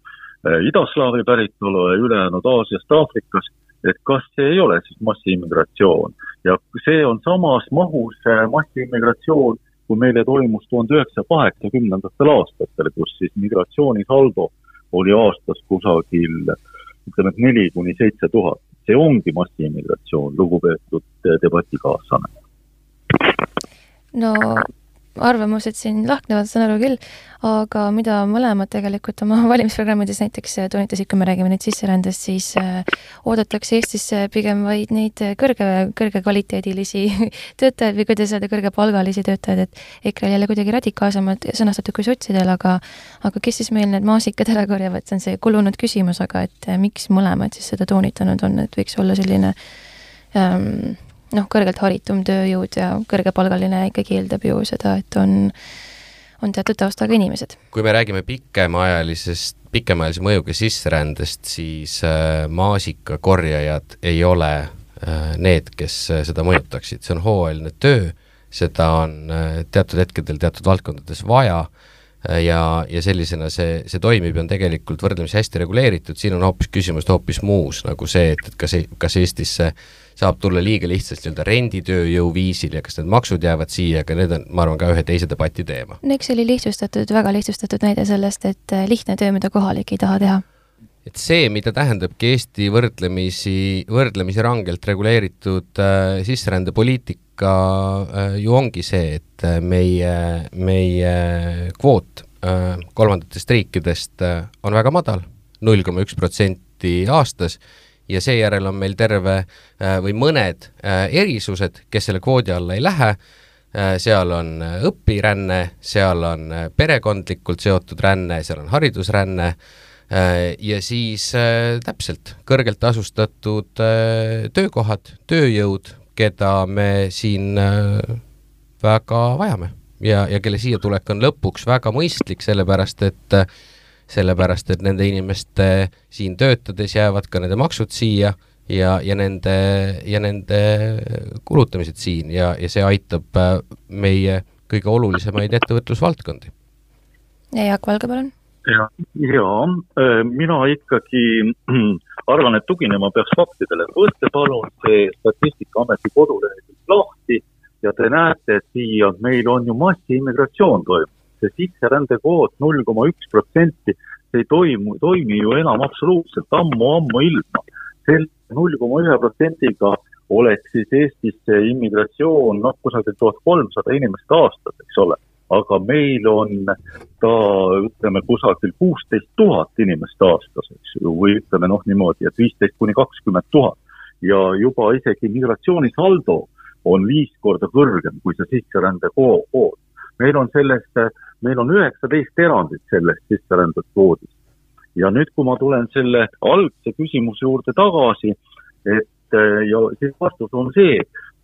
idaslaavi päritolu ja ülejäänud Aasiast, Aafrikast, et kas see ei ole siis massiimmigratsioon ja see on samas mahus massiimmigratsioon, kui meile toimus tuhande üheksasaja kaheksakümnendatel aastatel, kus siis migratsioonisaldo oli aastas kusagil ütleme, et neli kuni seitse tuhat. see ongi massiimmigratsioon, lugupeetud debatikaaslane. no arvamused siin lahknevad, saan aru küll, aga mida mõlemad tegelikult oma valimisprogrammides näiteks toonitasid, kui me räägime nüüd sisserändest, siis äh, oodatakse Eestisse pigem vaid neid kõrge, kõrgekvaliteedilisi töötajaid või kuidas öelda, kõrgepalgalisi töötajaid, et EKRE-l jälle kuidagi radikaalsemalt sõnastatud kui sotsidel, aga aga kes siis meil need maasikad ära korjavad, see on see kulunud küsimus, aga et äh, miks mõlemad siis seda toonitanud on, et võiks olla selline ähm, noh, kõrgelt haritum tööjõud ja kõrgepalgaline ikkagi eeldab ju seda, et on, on teatud taustaga inimesed. kui me räägime pikemaajalisest, pikemaajalise mõjuga sisserändest, siis äh, maasikakorjajad ei ole äh, need, kes äh, seda mõjutaksid, see on hooajaline töö, seda on äh, teatud hetkedel teatud valdkondades vaja äh, ja, ja sellisena see, see toimib ja on tegelikult võrdlemisi hästi reguleeritud, siin on hoopis küsimus hoopis muus, nagu see, et, et kas, kas Eestisse äh, saab tulla liiga lihtsalt nii-öelda renditööjõu viisil ja kas need maksud jäävad siia, aga need on, ma arvan, ka ühe teise debati teema. no eks see oli lihtsustatud, väga lihtsustatud näide sellest, et äh, lihtne töö, mida kohalik ei taha teha et see, mida tähendabki Eesti võrdlemisi, võrdlemisi rangelt reguleeritud äh, sisserändepoliitika äh,, ju ongi see, et äh, meie, meie kvoot äh, kolmandatest riikidest äh, on väga madal, null koma üks protsenti aastas ja seejärel on meil terve äh, või mõned äh, erisused, kes selle kvoodi alla ei lähe, äh, seal on õpiränne, seal on perekondlikult seotud ränne, seal on haridusränne ja siis täpselt, kõrgelt tasustatud töökohad, tööjõud, keda me siin väga vajame. Ja, ja kelle siia tulek on lõpuks väga mõistlik, sellepärast et äh, sellepärast et nende inimeste siin töötades jäävad ka nende maksud siia ja, ja nende, ja nende kulutamised siin ja, ja see aitab äh, meie kõige olulisemaid ettevõtlusvaldkondi. ja Jaak Valge, palun. ja, ja äh, mina ikkagi arvan, et tuginema peaks faktidele. võtke palun see Statistikaameti kodulehekülg lahti ja te näete, et siia meil on ju massiimmigratsioon toimunud see sisserändekvoot null koma üks protsenti, see ei toimu, toimi ju enam absoluutselt ammu-ammu ilma. selle null koma ühe protsendiga oleks siis Eestisse immigratsioon noh, kusagil tuhat kolmsada inimest aastas, eks ole, aga meil on ta ütleme kusagil kuusteist tuhat inimest aastas, eks ju, või ütleme noh, niimoodi, et viisteist kuni kakskümmend tuhat ja juba isegi migratsioonisaldo on viis korda kõrgem kui see sisserände kvoot. meil on sellest meil on üheksateist erandit sellest sisserändekvoodist. ja nüüd, kui ma tulen selle algse küsimuse juurde tagasi, et ja siis vastus on see,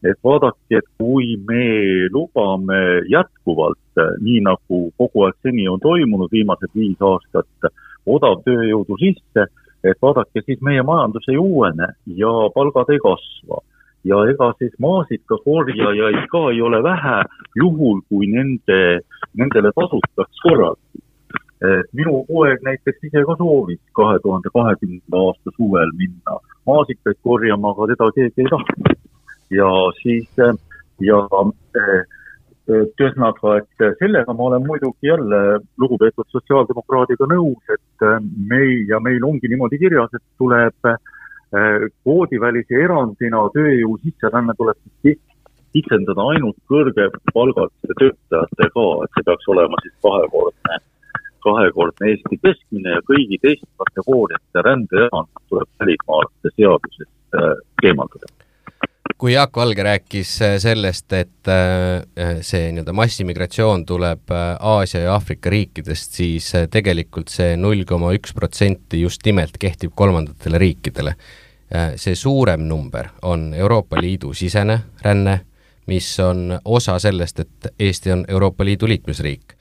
et vaadake, et kui me lubame jätkuvalt, nii nagu kogu aeg seni on toimunud viimased viis aastat, odavtööjõudu sisse, et vaadake, siis meie majandus ei uuene ja palgad ei kasva ja ega siis maasikakorjajaid ka ei ole vähe, juhul kui nende, nendele tasutaks korralikult. et minu poeg näiteks ise ka soovis kahe tuhande kahekümnenda aasta suvel minna maasikaid korjama, aga teda keegi ei tahtnud. ja siis ja et ühesõnaga, et sellega ma olen muidugi jälle lugupeetud sotsiaaldemokraadiga nõus, et meil ja meil ongi niimoodi kirjas, et tuleb Äh, kvoodivälise erandina tööjõu sisseränne tuleb siis kitsendada ainult kõrgepalgaliste töötajatega, et see peaks olema siis kahekordne, kahekordne Eesti keskmine ja kõigi teiste kategooriate rändeerand tuleb välismaalaste seadusest äh, eemaldada kui Jaak Valge rääkis äh, sellest, et see nii-öelda massimigratsioon tuleb Aasia ja Aafrika riikidest, siis tegelikult see null koma üks protsenti just nimelt kehtib kolmandatele riikidele Äh, see suurem number on Euroopa Liidu sisene ränne, mis on osa sellest, et Eesti on Euroopa Liidu liikmesriik.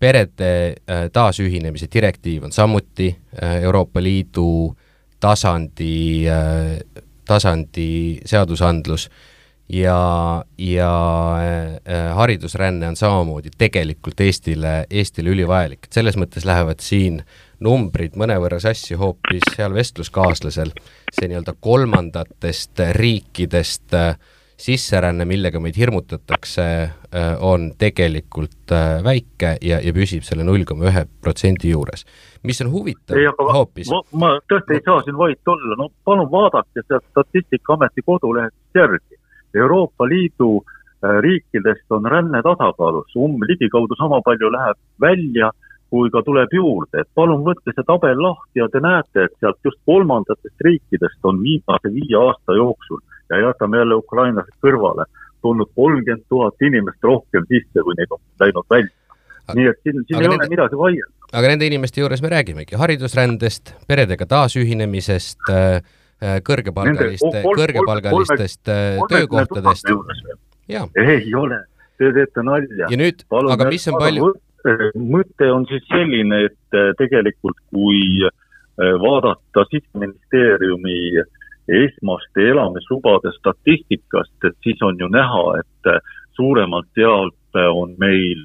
perede äh, taasühinemise direktiiv on samuti äh, Euroopa Liidu tasandi, tasandi seadusandlus ja, ja äh, haridusränne on samamoodi tegelikult Eestile, Eestile ülivajalik, et selles mõttes lähevad siin numbrid mõnevõrra sassi hoopis heal vestluskaaslasel, see nii-öelda kolmandatest riikidest äh, sisseränne, millega meid hirmutatakse, äh, on tegelikult äh, väike ja, ja püsib selle null koma ühe protsendi juures. Mis on huvitav ei, aga hoopis ma, ma tõesti ei saa siin vait olla, no palun vaadake sealt Statistikaameti kodulehest järgi. Euroopa Liidu äh, riikidest on ränne tasakaalus, um-, ligikaudu sama palju läheb välja kui ka tuleb juurde, et palun võtke see tabel lahti ja te näete, et sealt just kolmandatest riikidest on viimase viie aasta jooksul ja jätame jälle ukrainlased kõrvale, tulnud kolmkümmend tuhat inimest rohkem sisse, kui neid on läinud välja. nii et siin, siin ei nende, ole midagi vaielda. Aga nende inimeste juures me räägimegi. Haridusrändest, peredega taasühinemisest, äh, äh, kõrgepalgaliste, kõrgepalgalistest äh, töökohtadest. ei ole, te teete nalja. ja nüüd, aga mis on palju mõte on siis selline, et tegelikult kui vaadata Siseministeeriumi esmaste elamislubade statistikast, et siis on ju näha, et suuremalt jaolt on meil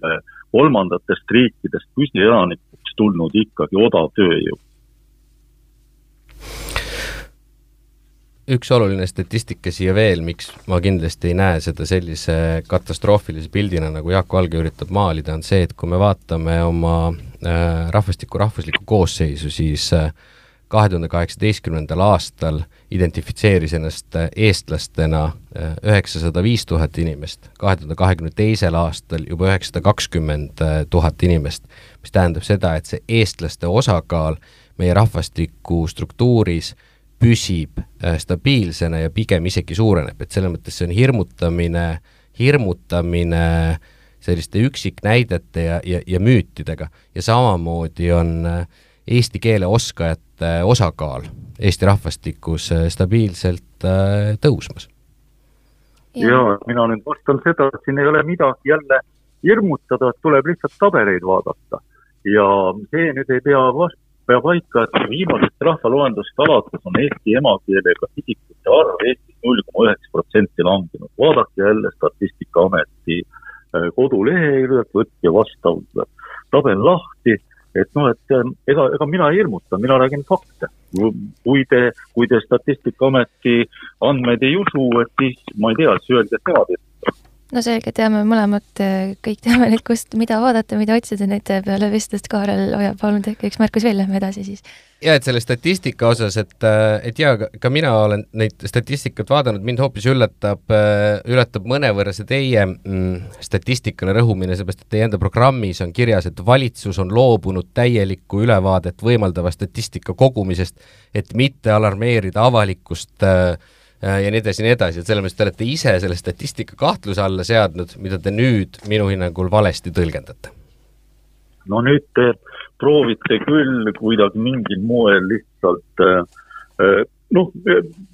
kolmandatest riikidest püsielanikuks tulnud ikkagi odav tööjõud. üks oluline statistika siia veel, miks ma kindlasti ei näe seda sellise katastroofilise pildina, nagu Jaak Valge üritab maalida, on see, et kui me vaatame oma äh, rahvastiku rahvuslikku koosseisu, siis äh, kahe tuhande kaheksateistkümnendal aastal identifitseeris ennast äh, eestlastena äh, üheksasada viis tuhat inimest, kahe tuhande kahekümne teisel aastal juba üheksasada kakskümmend äh, tuhat inimest, mis tähendab seda, et see eestlaste osakaal meie rahvastiku struktuuris püsib stabiilsena ja pigem isegi suureneb, et selles mõttes see on hirmutamine, hirmutamine selliste üksiknäidete ja, ja, ja müütidega. ja samamoodi on äh, eesti keele oskajate osakaal Eesti rahvastikus äh, stabiilselt tõusmas. ja mina nüüd vastan seda, et siin ei ole midagi jälle hirmutada, et tuleb lihtsalt tabeleid vaadata ja see nüüd ei pea vast-, peab paika, et viimasest rahvaloendust alates on eesti emakeelega isikute arv Eestis null koma üheksa protsenti langenud. vaadake jälle Statistikaameti äh, koduleheküljelt, võtke vastav tabel lahti, et noh, et ega, ega mina ei hirmuta, mina räägin fakte. kui te, kui te Statistikaameti andmeid ei usu, et siis ma ei tea, siis öelge, et nemad ei no selge, teame mõlemad, kõik teame nüüd, kust, mida vaadata, mida otsida nüüd peale vestlust. Kaarel, hoia palun tehke üks märkus veel, lähme edasi siis. ja et selle statistika osas, et, et jaa, ka mina olen neid statistikat vaadanud, mind hoopis üllatab, üllatab mõnevõrra see teie mm, statistikale rõhumine, seepärast et teie enda programmis on kirjas, et valitsus on loobunud täielikku ülevaadet võimaldava statistika kogumisest, et mitte alarmeerida avalikkust äh, Äh, ja nii edasi ja nii edasi, et selles mõttes te olete ise selle statistika kahtluse alla seadnud, mida te nüüd minu hinnangul valesti tõlgendate. no nüüd te proovite küll kuidagi mingil moel lihtsalt äh, äh, noh,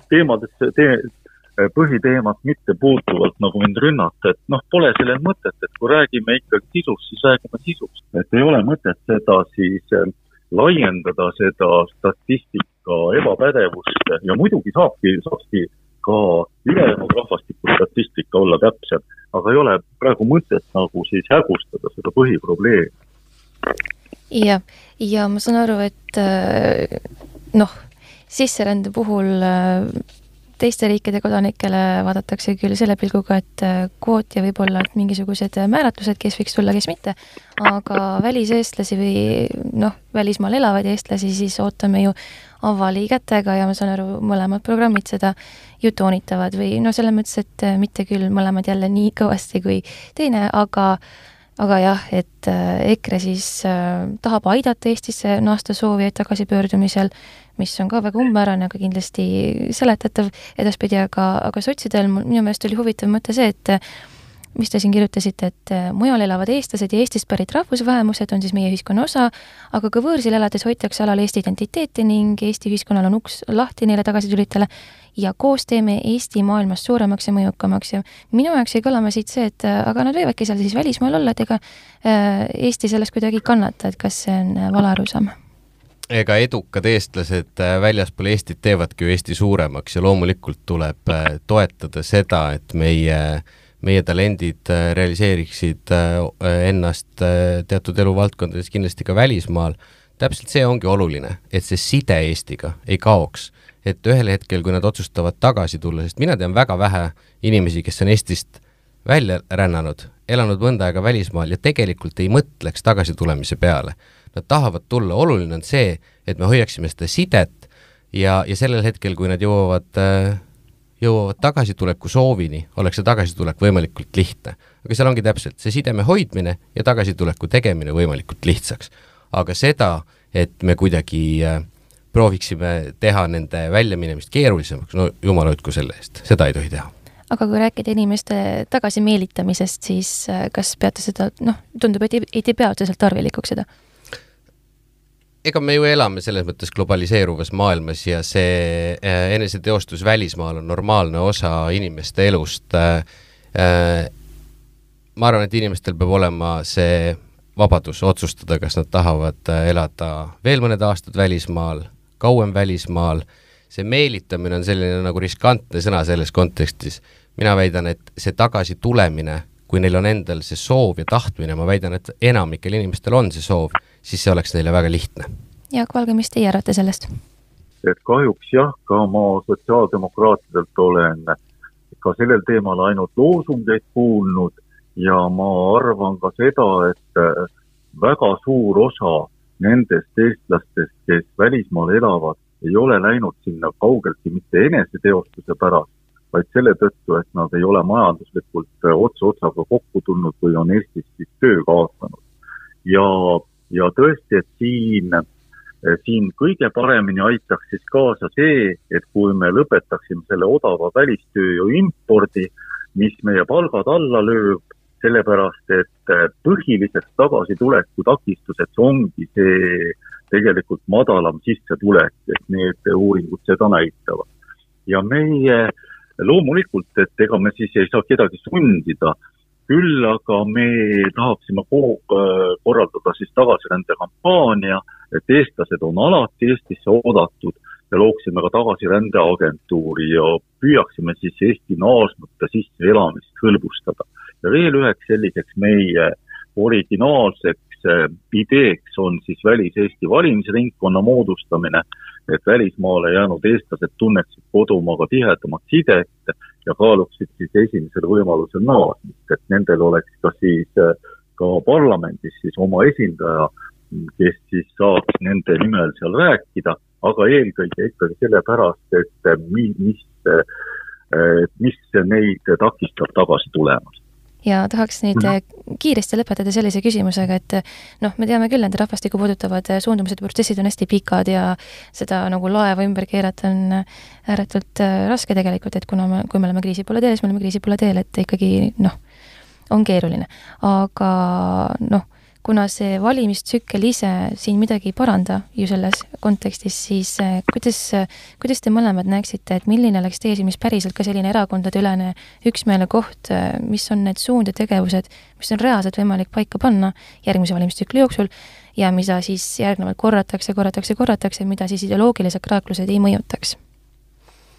teemadesse te,, põhiteemat mitte puutuvalt nagu mind rünnata, et noh, pole sellel mõtet, et kui räägime ikkagi sisust, siis räägime sisust, et ei ole mõtet seda siis laiendada, seda statistika ebapädevust. Ja muidugi saabki, saabki ka ülejäänud rahvastiku statistika olla täpsem, aga ei ole praegu mõtet nagu siis hägustada seda põhiprobleemi. jah, ja ma saan aru, et äh, noh, sisserände puhul äh, teiste riikide kodanikele vaadatakse küll selle pilguga, et äh, kvoot ja võib-olla mingisugused määratlused, kes võiks tulla, kes mitte, aga väliseestlasi või noh, välismaal elavaid eestlasi siis ootame ju avali kätega ja ma saan aru, mõlemad programmid seda ju toonitavad või noh, selles mõttes, et äh, mitte küll mõlemad jälle nii kõvasti kui teine, aga aga jah, et äh, EKRE siis äh, tahab aidata Eestisse naasta soovijaid tagasipöördumisel, mis on ka väga umbmäärane, aga kindlasti seletatav edaspidi, aga, aga sotsidel minu meelest oli huvitav mõte see, et mis te siin kirjutasite, et äh, mujal elavad eestlased ja Eestist pärit rahvusvähemused on siis meie ühiskonna osa, aga ka võõrsil elades hoitakse alal Eesti identiteeti ning Eesti ühiskonnal on uks lahti neile tagasitulitele ja koos teeme Eesti maailmas suuremaks ja mõjukamaks ja minu jaoks jäi kõlama siit see, et äh, aga nad võivadki seal siis välismaal olla, et ega äh, Eesti sellest kuidagi ei kannata, et kas see on vale arusaam? ega edukad eestlased äh, väljaspool Eestit teevadki ju Eesti suuremaks ja loomulikult tuleb äh, toetada seda, et meie, meie talendid äh, realiseeriksid ennast teatud eluvaldkondades kindlasti ka välismaal. täpselt see ongi oluline, et see side Eestiga ei kaoks. et ühel hetkel, kui nad otsustavad tagasi tulla, sest mina tean väga vähe inimesi, kes on Eestist välja rännanud, elanud mõnda aega välismaal ja tegelikult ei mõtleks tagasitulemise peale nad tahavad tulla, oluline on see, et me hoiaksime seda sidet ja, ja sellel hetkel, kui nad jõuavad, äh, jõuavad tagasituleku soovini, oleks see tagasitulek võimalikult lihtne. aga seal ongi täpselt see sideme hoidmine ja tagasituleku tegemine võimalikult lihtsaks. aga seda, et me kuidagi äh, prooviksime teha nende väljaminemist keerulisemaks, no jumal hoidku selle eest, seda ei tohi teha aga kui rääkida inimeste tagasimeelitamisest, siis äh, kas peate seda, noh, tundub, et ei, ei pea otseselt tarvilikuks seda? Ega me ju elame selles mõttes globaliseeruvas maailmas ja see äh, eneseteostus välismaal on normaalne osa inimeste elust äh,. Äh, ma arvan, et inimestel peab olema see vabadus otsustada, kas nad tahavad elada veel mõned aastad välismaal, kauem välismaal, see meelitamine on selline nagu riskantne sõna selles kontekstis. mina väidan, et see tagasitulemine, kui neil on endal see soov ja tahtmine, ma väidan, et enamikel inimestel on see soov siis see oleks neile väga lihtne. Jaak Valge, mis teie arvate sellest? et kahjuks jah, ka ma sotsiaaldemokraatidelt olen ka sellel teemal ainult loosungeid kuulnud ja ma arvan ka seda, et äh, väga suur osa nendest eestlastest, kes välismaal elavad, ei ole läinud sinna kaugeltki mitte eneseteostuse pärast, vaid selle tõttu, et nad ei ole majanduslikult äh, ots otsaga kokku tulnud või on Eestis siis töö kaotanud. ja ja tõesti, et siin, eh, siin kõige paremini aitaks siis kaasa see, et kui me lõpetaksime selle odava välistööjõu impordi, mis meie palgad alla lööb, sellepärast et eh, põhiliseks tagasituleku takistuseks ongi see tegelikult madalam sissetulek, et need uuringud seda näitavad. ja meie loomulikult, et ega me siis ei saa kedagi sundida küll aga me tahaksime äh, korraldada siis tagasirände-kampaania, et eestlased on alati Eestisse oodatud ja looksime ka tagasirändeagentuuri ja püüaksime siis Eesti naasnute sisseelamist hõlbustada. ja veel üheks selliseks meie originaalseks äh, ideeks on siis Välis-Eesti valimisringkonna moodustamine, et välismaale jäänud eestlased tunneksid kodumaaga tihedamat sidet ja kaaluksid siis esimesel võimalusel naasmist, et nendel oleks ka siis äh, ka parlamendis siis oma esindaja, kes siis saaks nende nimel seal rääkida, aga eelkõige ikkagi sellepärast, et mi-, mis, äh, mis neid takistab tagasi tulemast ja tahaks nüüd mm kiiresti lõpetada sellise küsimusega, et noh, me teame küll, et rahvastikku puudutavad suundumused ja protsessid on hästi pikad ja seda nagu laeva ümber keerata on ääretult äh, raske tegelikult, et kuna me, kui me oleme kriisi poole teel, siis me oleme kriisi poole teel, et ikkagi noh, on keeruline. aga noh kuna see valimistsükkel ise siin midagi ei paranda ju selles kontekstis, siis eh, kuidas, kuidas te mõlemad näeksite, et milline oleks teie silmis päriselt ka selline erakondadeülene üksmeele koht, eh, mis on need suund ja tegevused, mis on reaalselt võimalik paika panna järgmise valimistsükli jooksul ja mida siis järgnevalt korratakse, korratakse, korratakse, mida siis ideoloogilised kraaklused ei mõjutaks?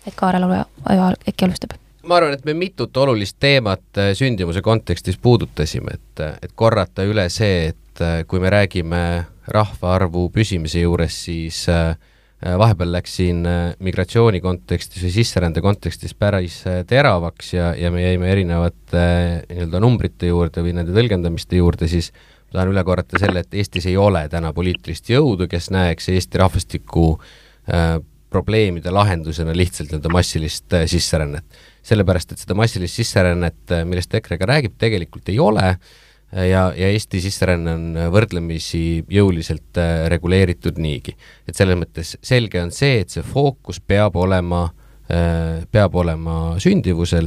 et Kaarel äkki alustab ma arvan, et me mitut olulist teemat äh, sündimuse kontekstis puudutasime, et, äh, et korrata üle see, et äh, kui me räägime rahvaarvu püsimise juures, siis vahepeal läks siin migratsiooni kontekstis või sisserände kontekstis päris teravaks ja, ja me jäime erinevate nii-öelda numbrite juurde või nende tõlgendamiste juurde, siis ma tahan üle korrata selle, et Eestis ei ole täna poliitilist jõudu, kes näeks Eesti rahvastiku äh, probleemide lahendusena lihtsalt nii-öelda massilist äh, sisserännet sellepärast et seda massilist sisserännet, äh, millest EKRE ka räägib, tegelikult ei ole äh, ja, ja Eesti sisseränne on võrdlemisi jõuliselt reguleeritud niigi. et selles mõttes selge on see, et see fookus peab olema, peab olema sündivusel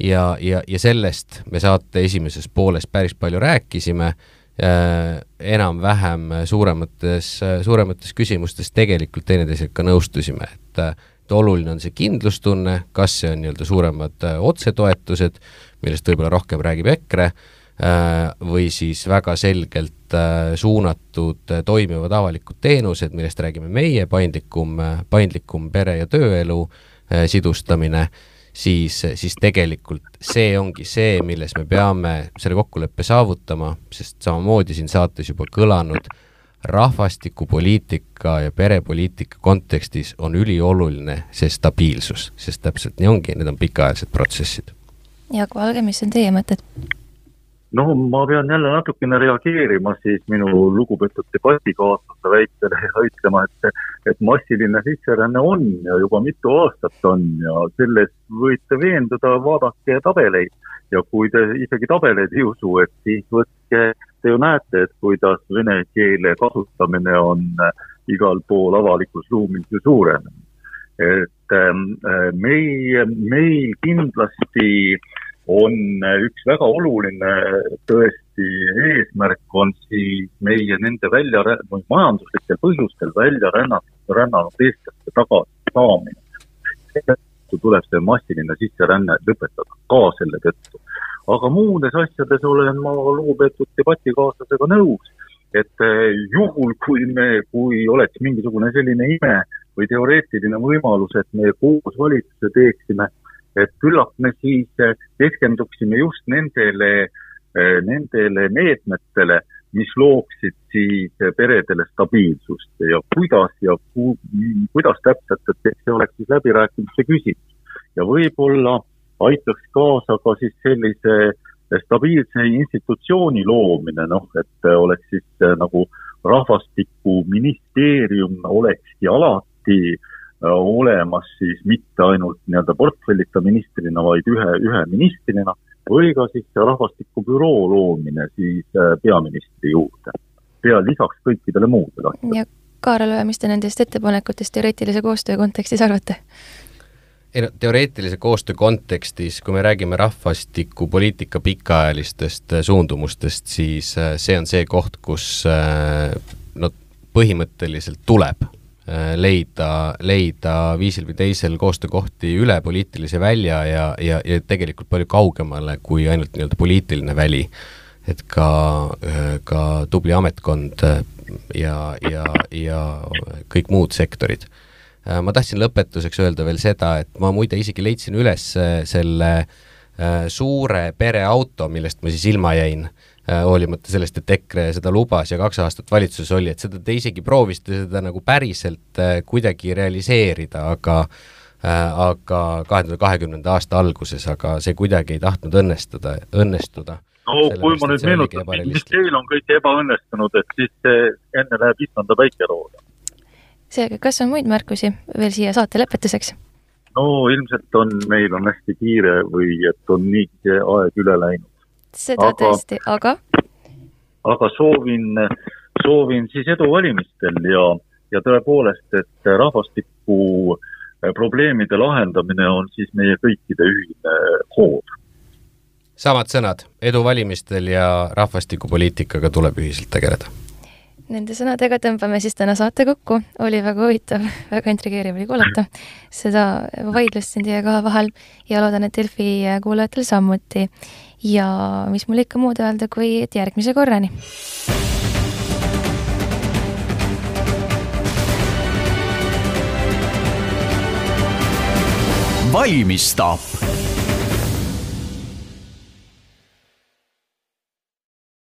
ja, ja, ja sellest me saate esimeses pooles päris palju rääkisime, enam-vähem suuremates, suuremates küsimustes tegelikult teineteisega ka nõustusime, et et oluline on see kindlustunne, kas see on nii-öelda suuremad äh, otsetoetused, millest võib-olla rohkem räägib EKRE, või siis väga selgelt suunatud toimivad avalikud teenused, millest räägime meie, paindlikum, paindlikum pere- ja tööelu sidustamine, siis, siis tegelikult see ongi see, milles me peame selle kokkuleppe saavutama, sest samamoodi siin saates juba kõlanud, rahvastikupoliitika ja perepoliitika kontekstis on ülioluline see stabiilsus, sest täpselt nii ongi, need on pikaajalised protsessid. Jaak Valge, mis on teie mõtted? No ma pean jälle natukene reageerima siis minu lugupeetud debatikaaslase väitele ja ütlema, et, et massiline sisseränne on ja juba mitu aastat on ja selles võite veenduda, vaadake tabeleid ja kui te isegi tabeleid ei usu, et siis võtke te ju näete, et kuidas vene keele kasutamine on äh, igal pool avalikus ruumis ju suurenenud. et ähm, äh, meil, meil kindlasti on üks väga oluline tõesti eesmärk on siis meie nende välja, majanduslikel põhjustel välja rännanud, rännanud eestlaste tagasisaamine. seetõttu tuleb see massiline sisseränne lõpetada, ka selle tõttu aga muudes asjades olen ma lugupeetud debatikaaslasega nõus, et eh, juhul, kui me, kui oleks mingisugune selline ime või teoreetiline võimalus, et me koos valitsuse teeksime, et küllap me siis eh, keskenduksime just nendele, eh, nendele meetmetele, mis looksid siis peredele stabiilsust ja kuidas ja ku, kuidas täpselt, et see oleks siis läbirääkimiste küsimus. ja võib-olla aitaks kaasa ka siis sellise stabiilse institutsiooni loomine, noh, et oleks siis nagu rahvastikuministeerium olekski alati äh, olemas siis mitte ainult nii-öelda portfellita ministrina, vaid ühe, ühe ministrina või ka siis rahvastikubüroo loomine siis äh, peaministri juurde, pea lisaks kõikidele muudele asjadele. ja Kaarel, mis te nendest ettepanekutest teoreetilise koostöö kontekstis arvate? ei no teoreetilise koostöö kontekstis, kui me räägime rahvastikupoliitika pikaajalistest äh, suundumustest, siis äh, see on see koht, kus äh, no põhimõtteliselt tuleb leida, leida viisil või teisel koostöökohti üle poliitilise välja ja, ja, ja tegelikult palju kaugemale kui ainult nii-öelda poliitiline väli. et ka, ka tubli ametkond ja, ja, ja kõik muud sektorid Äh, ma tahtsin lõpetuseks öelda veel seda, et ma muide isegi leidsin üles äh, selle äh, suure pereauto, millest ma siis ilma jäin, hoolimata sellest, et EKRE seda lubas ja kaks aastat valitsuses oli, et seda te isegi proovisite seda nagu päriselt kuidagi realiseerida, aga aga kahe tuhande kahekümnenda aasta alguses, aga see kuidagi ei tahtnud õnnestuda, õnnestuda no kui ma nüüd meenutan, mis teil on kõik ebaõnnestunud, et siis enne läheb issanda päike rooda seega, kas on muid märkusi veel siia saate lõpetuseks? no ilmselt on, meil on hästi kiire või et on nii aeg üle läinud. Seda aga, tõesti, aga? aga soovin, soovin siis edu valimistel ja, ja tõepoolest, et rahvastiku eh, probleemide lahendamine on siis meie kõikide ühine hoov. samad sõnad, edu valimistel ja rahvastikupoliitikaga tuleb ühiselt tegeleda Nende sõnadega tõmbame siis täna saate kokku, oli väga huvitav, väga intrigeeriv oli kuulata seda vaidlust siin teie kahe vahel ja loodan, et Delfi kuulajatel samuti. ja mis mul ikka muud öelda, kui et järgmise korrani. valmistab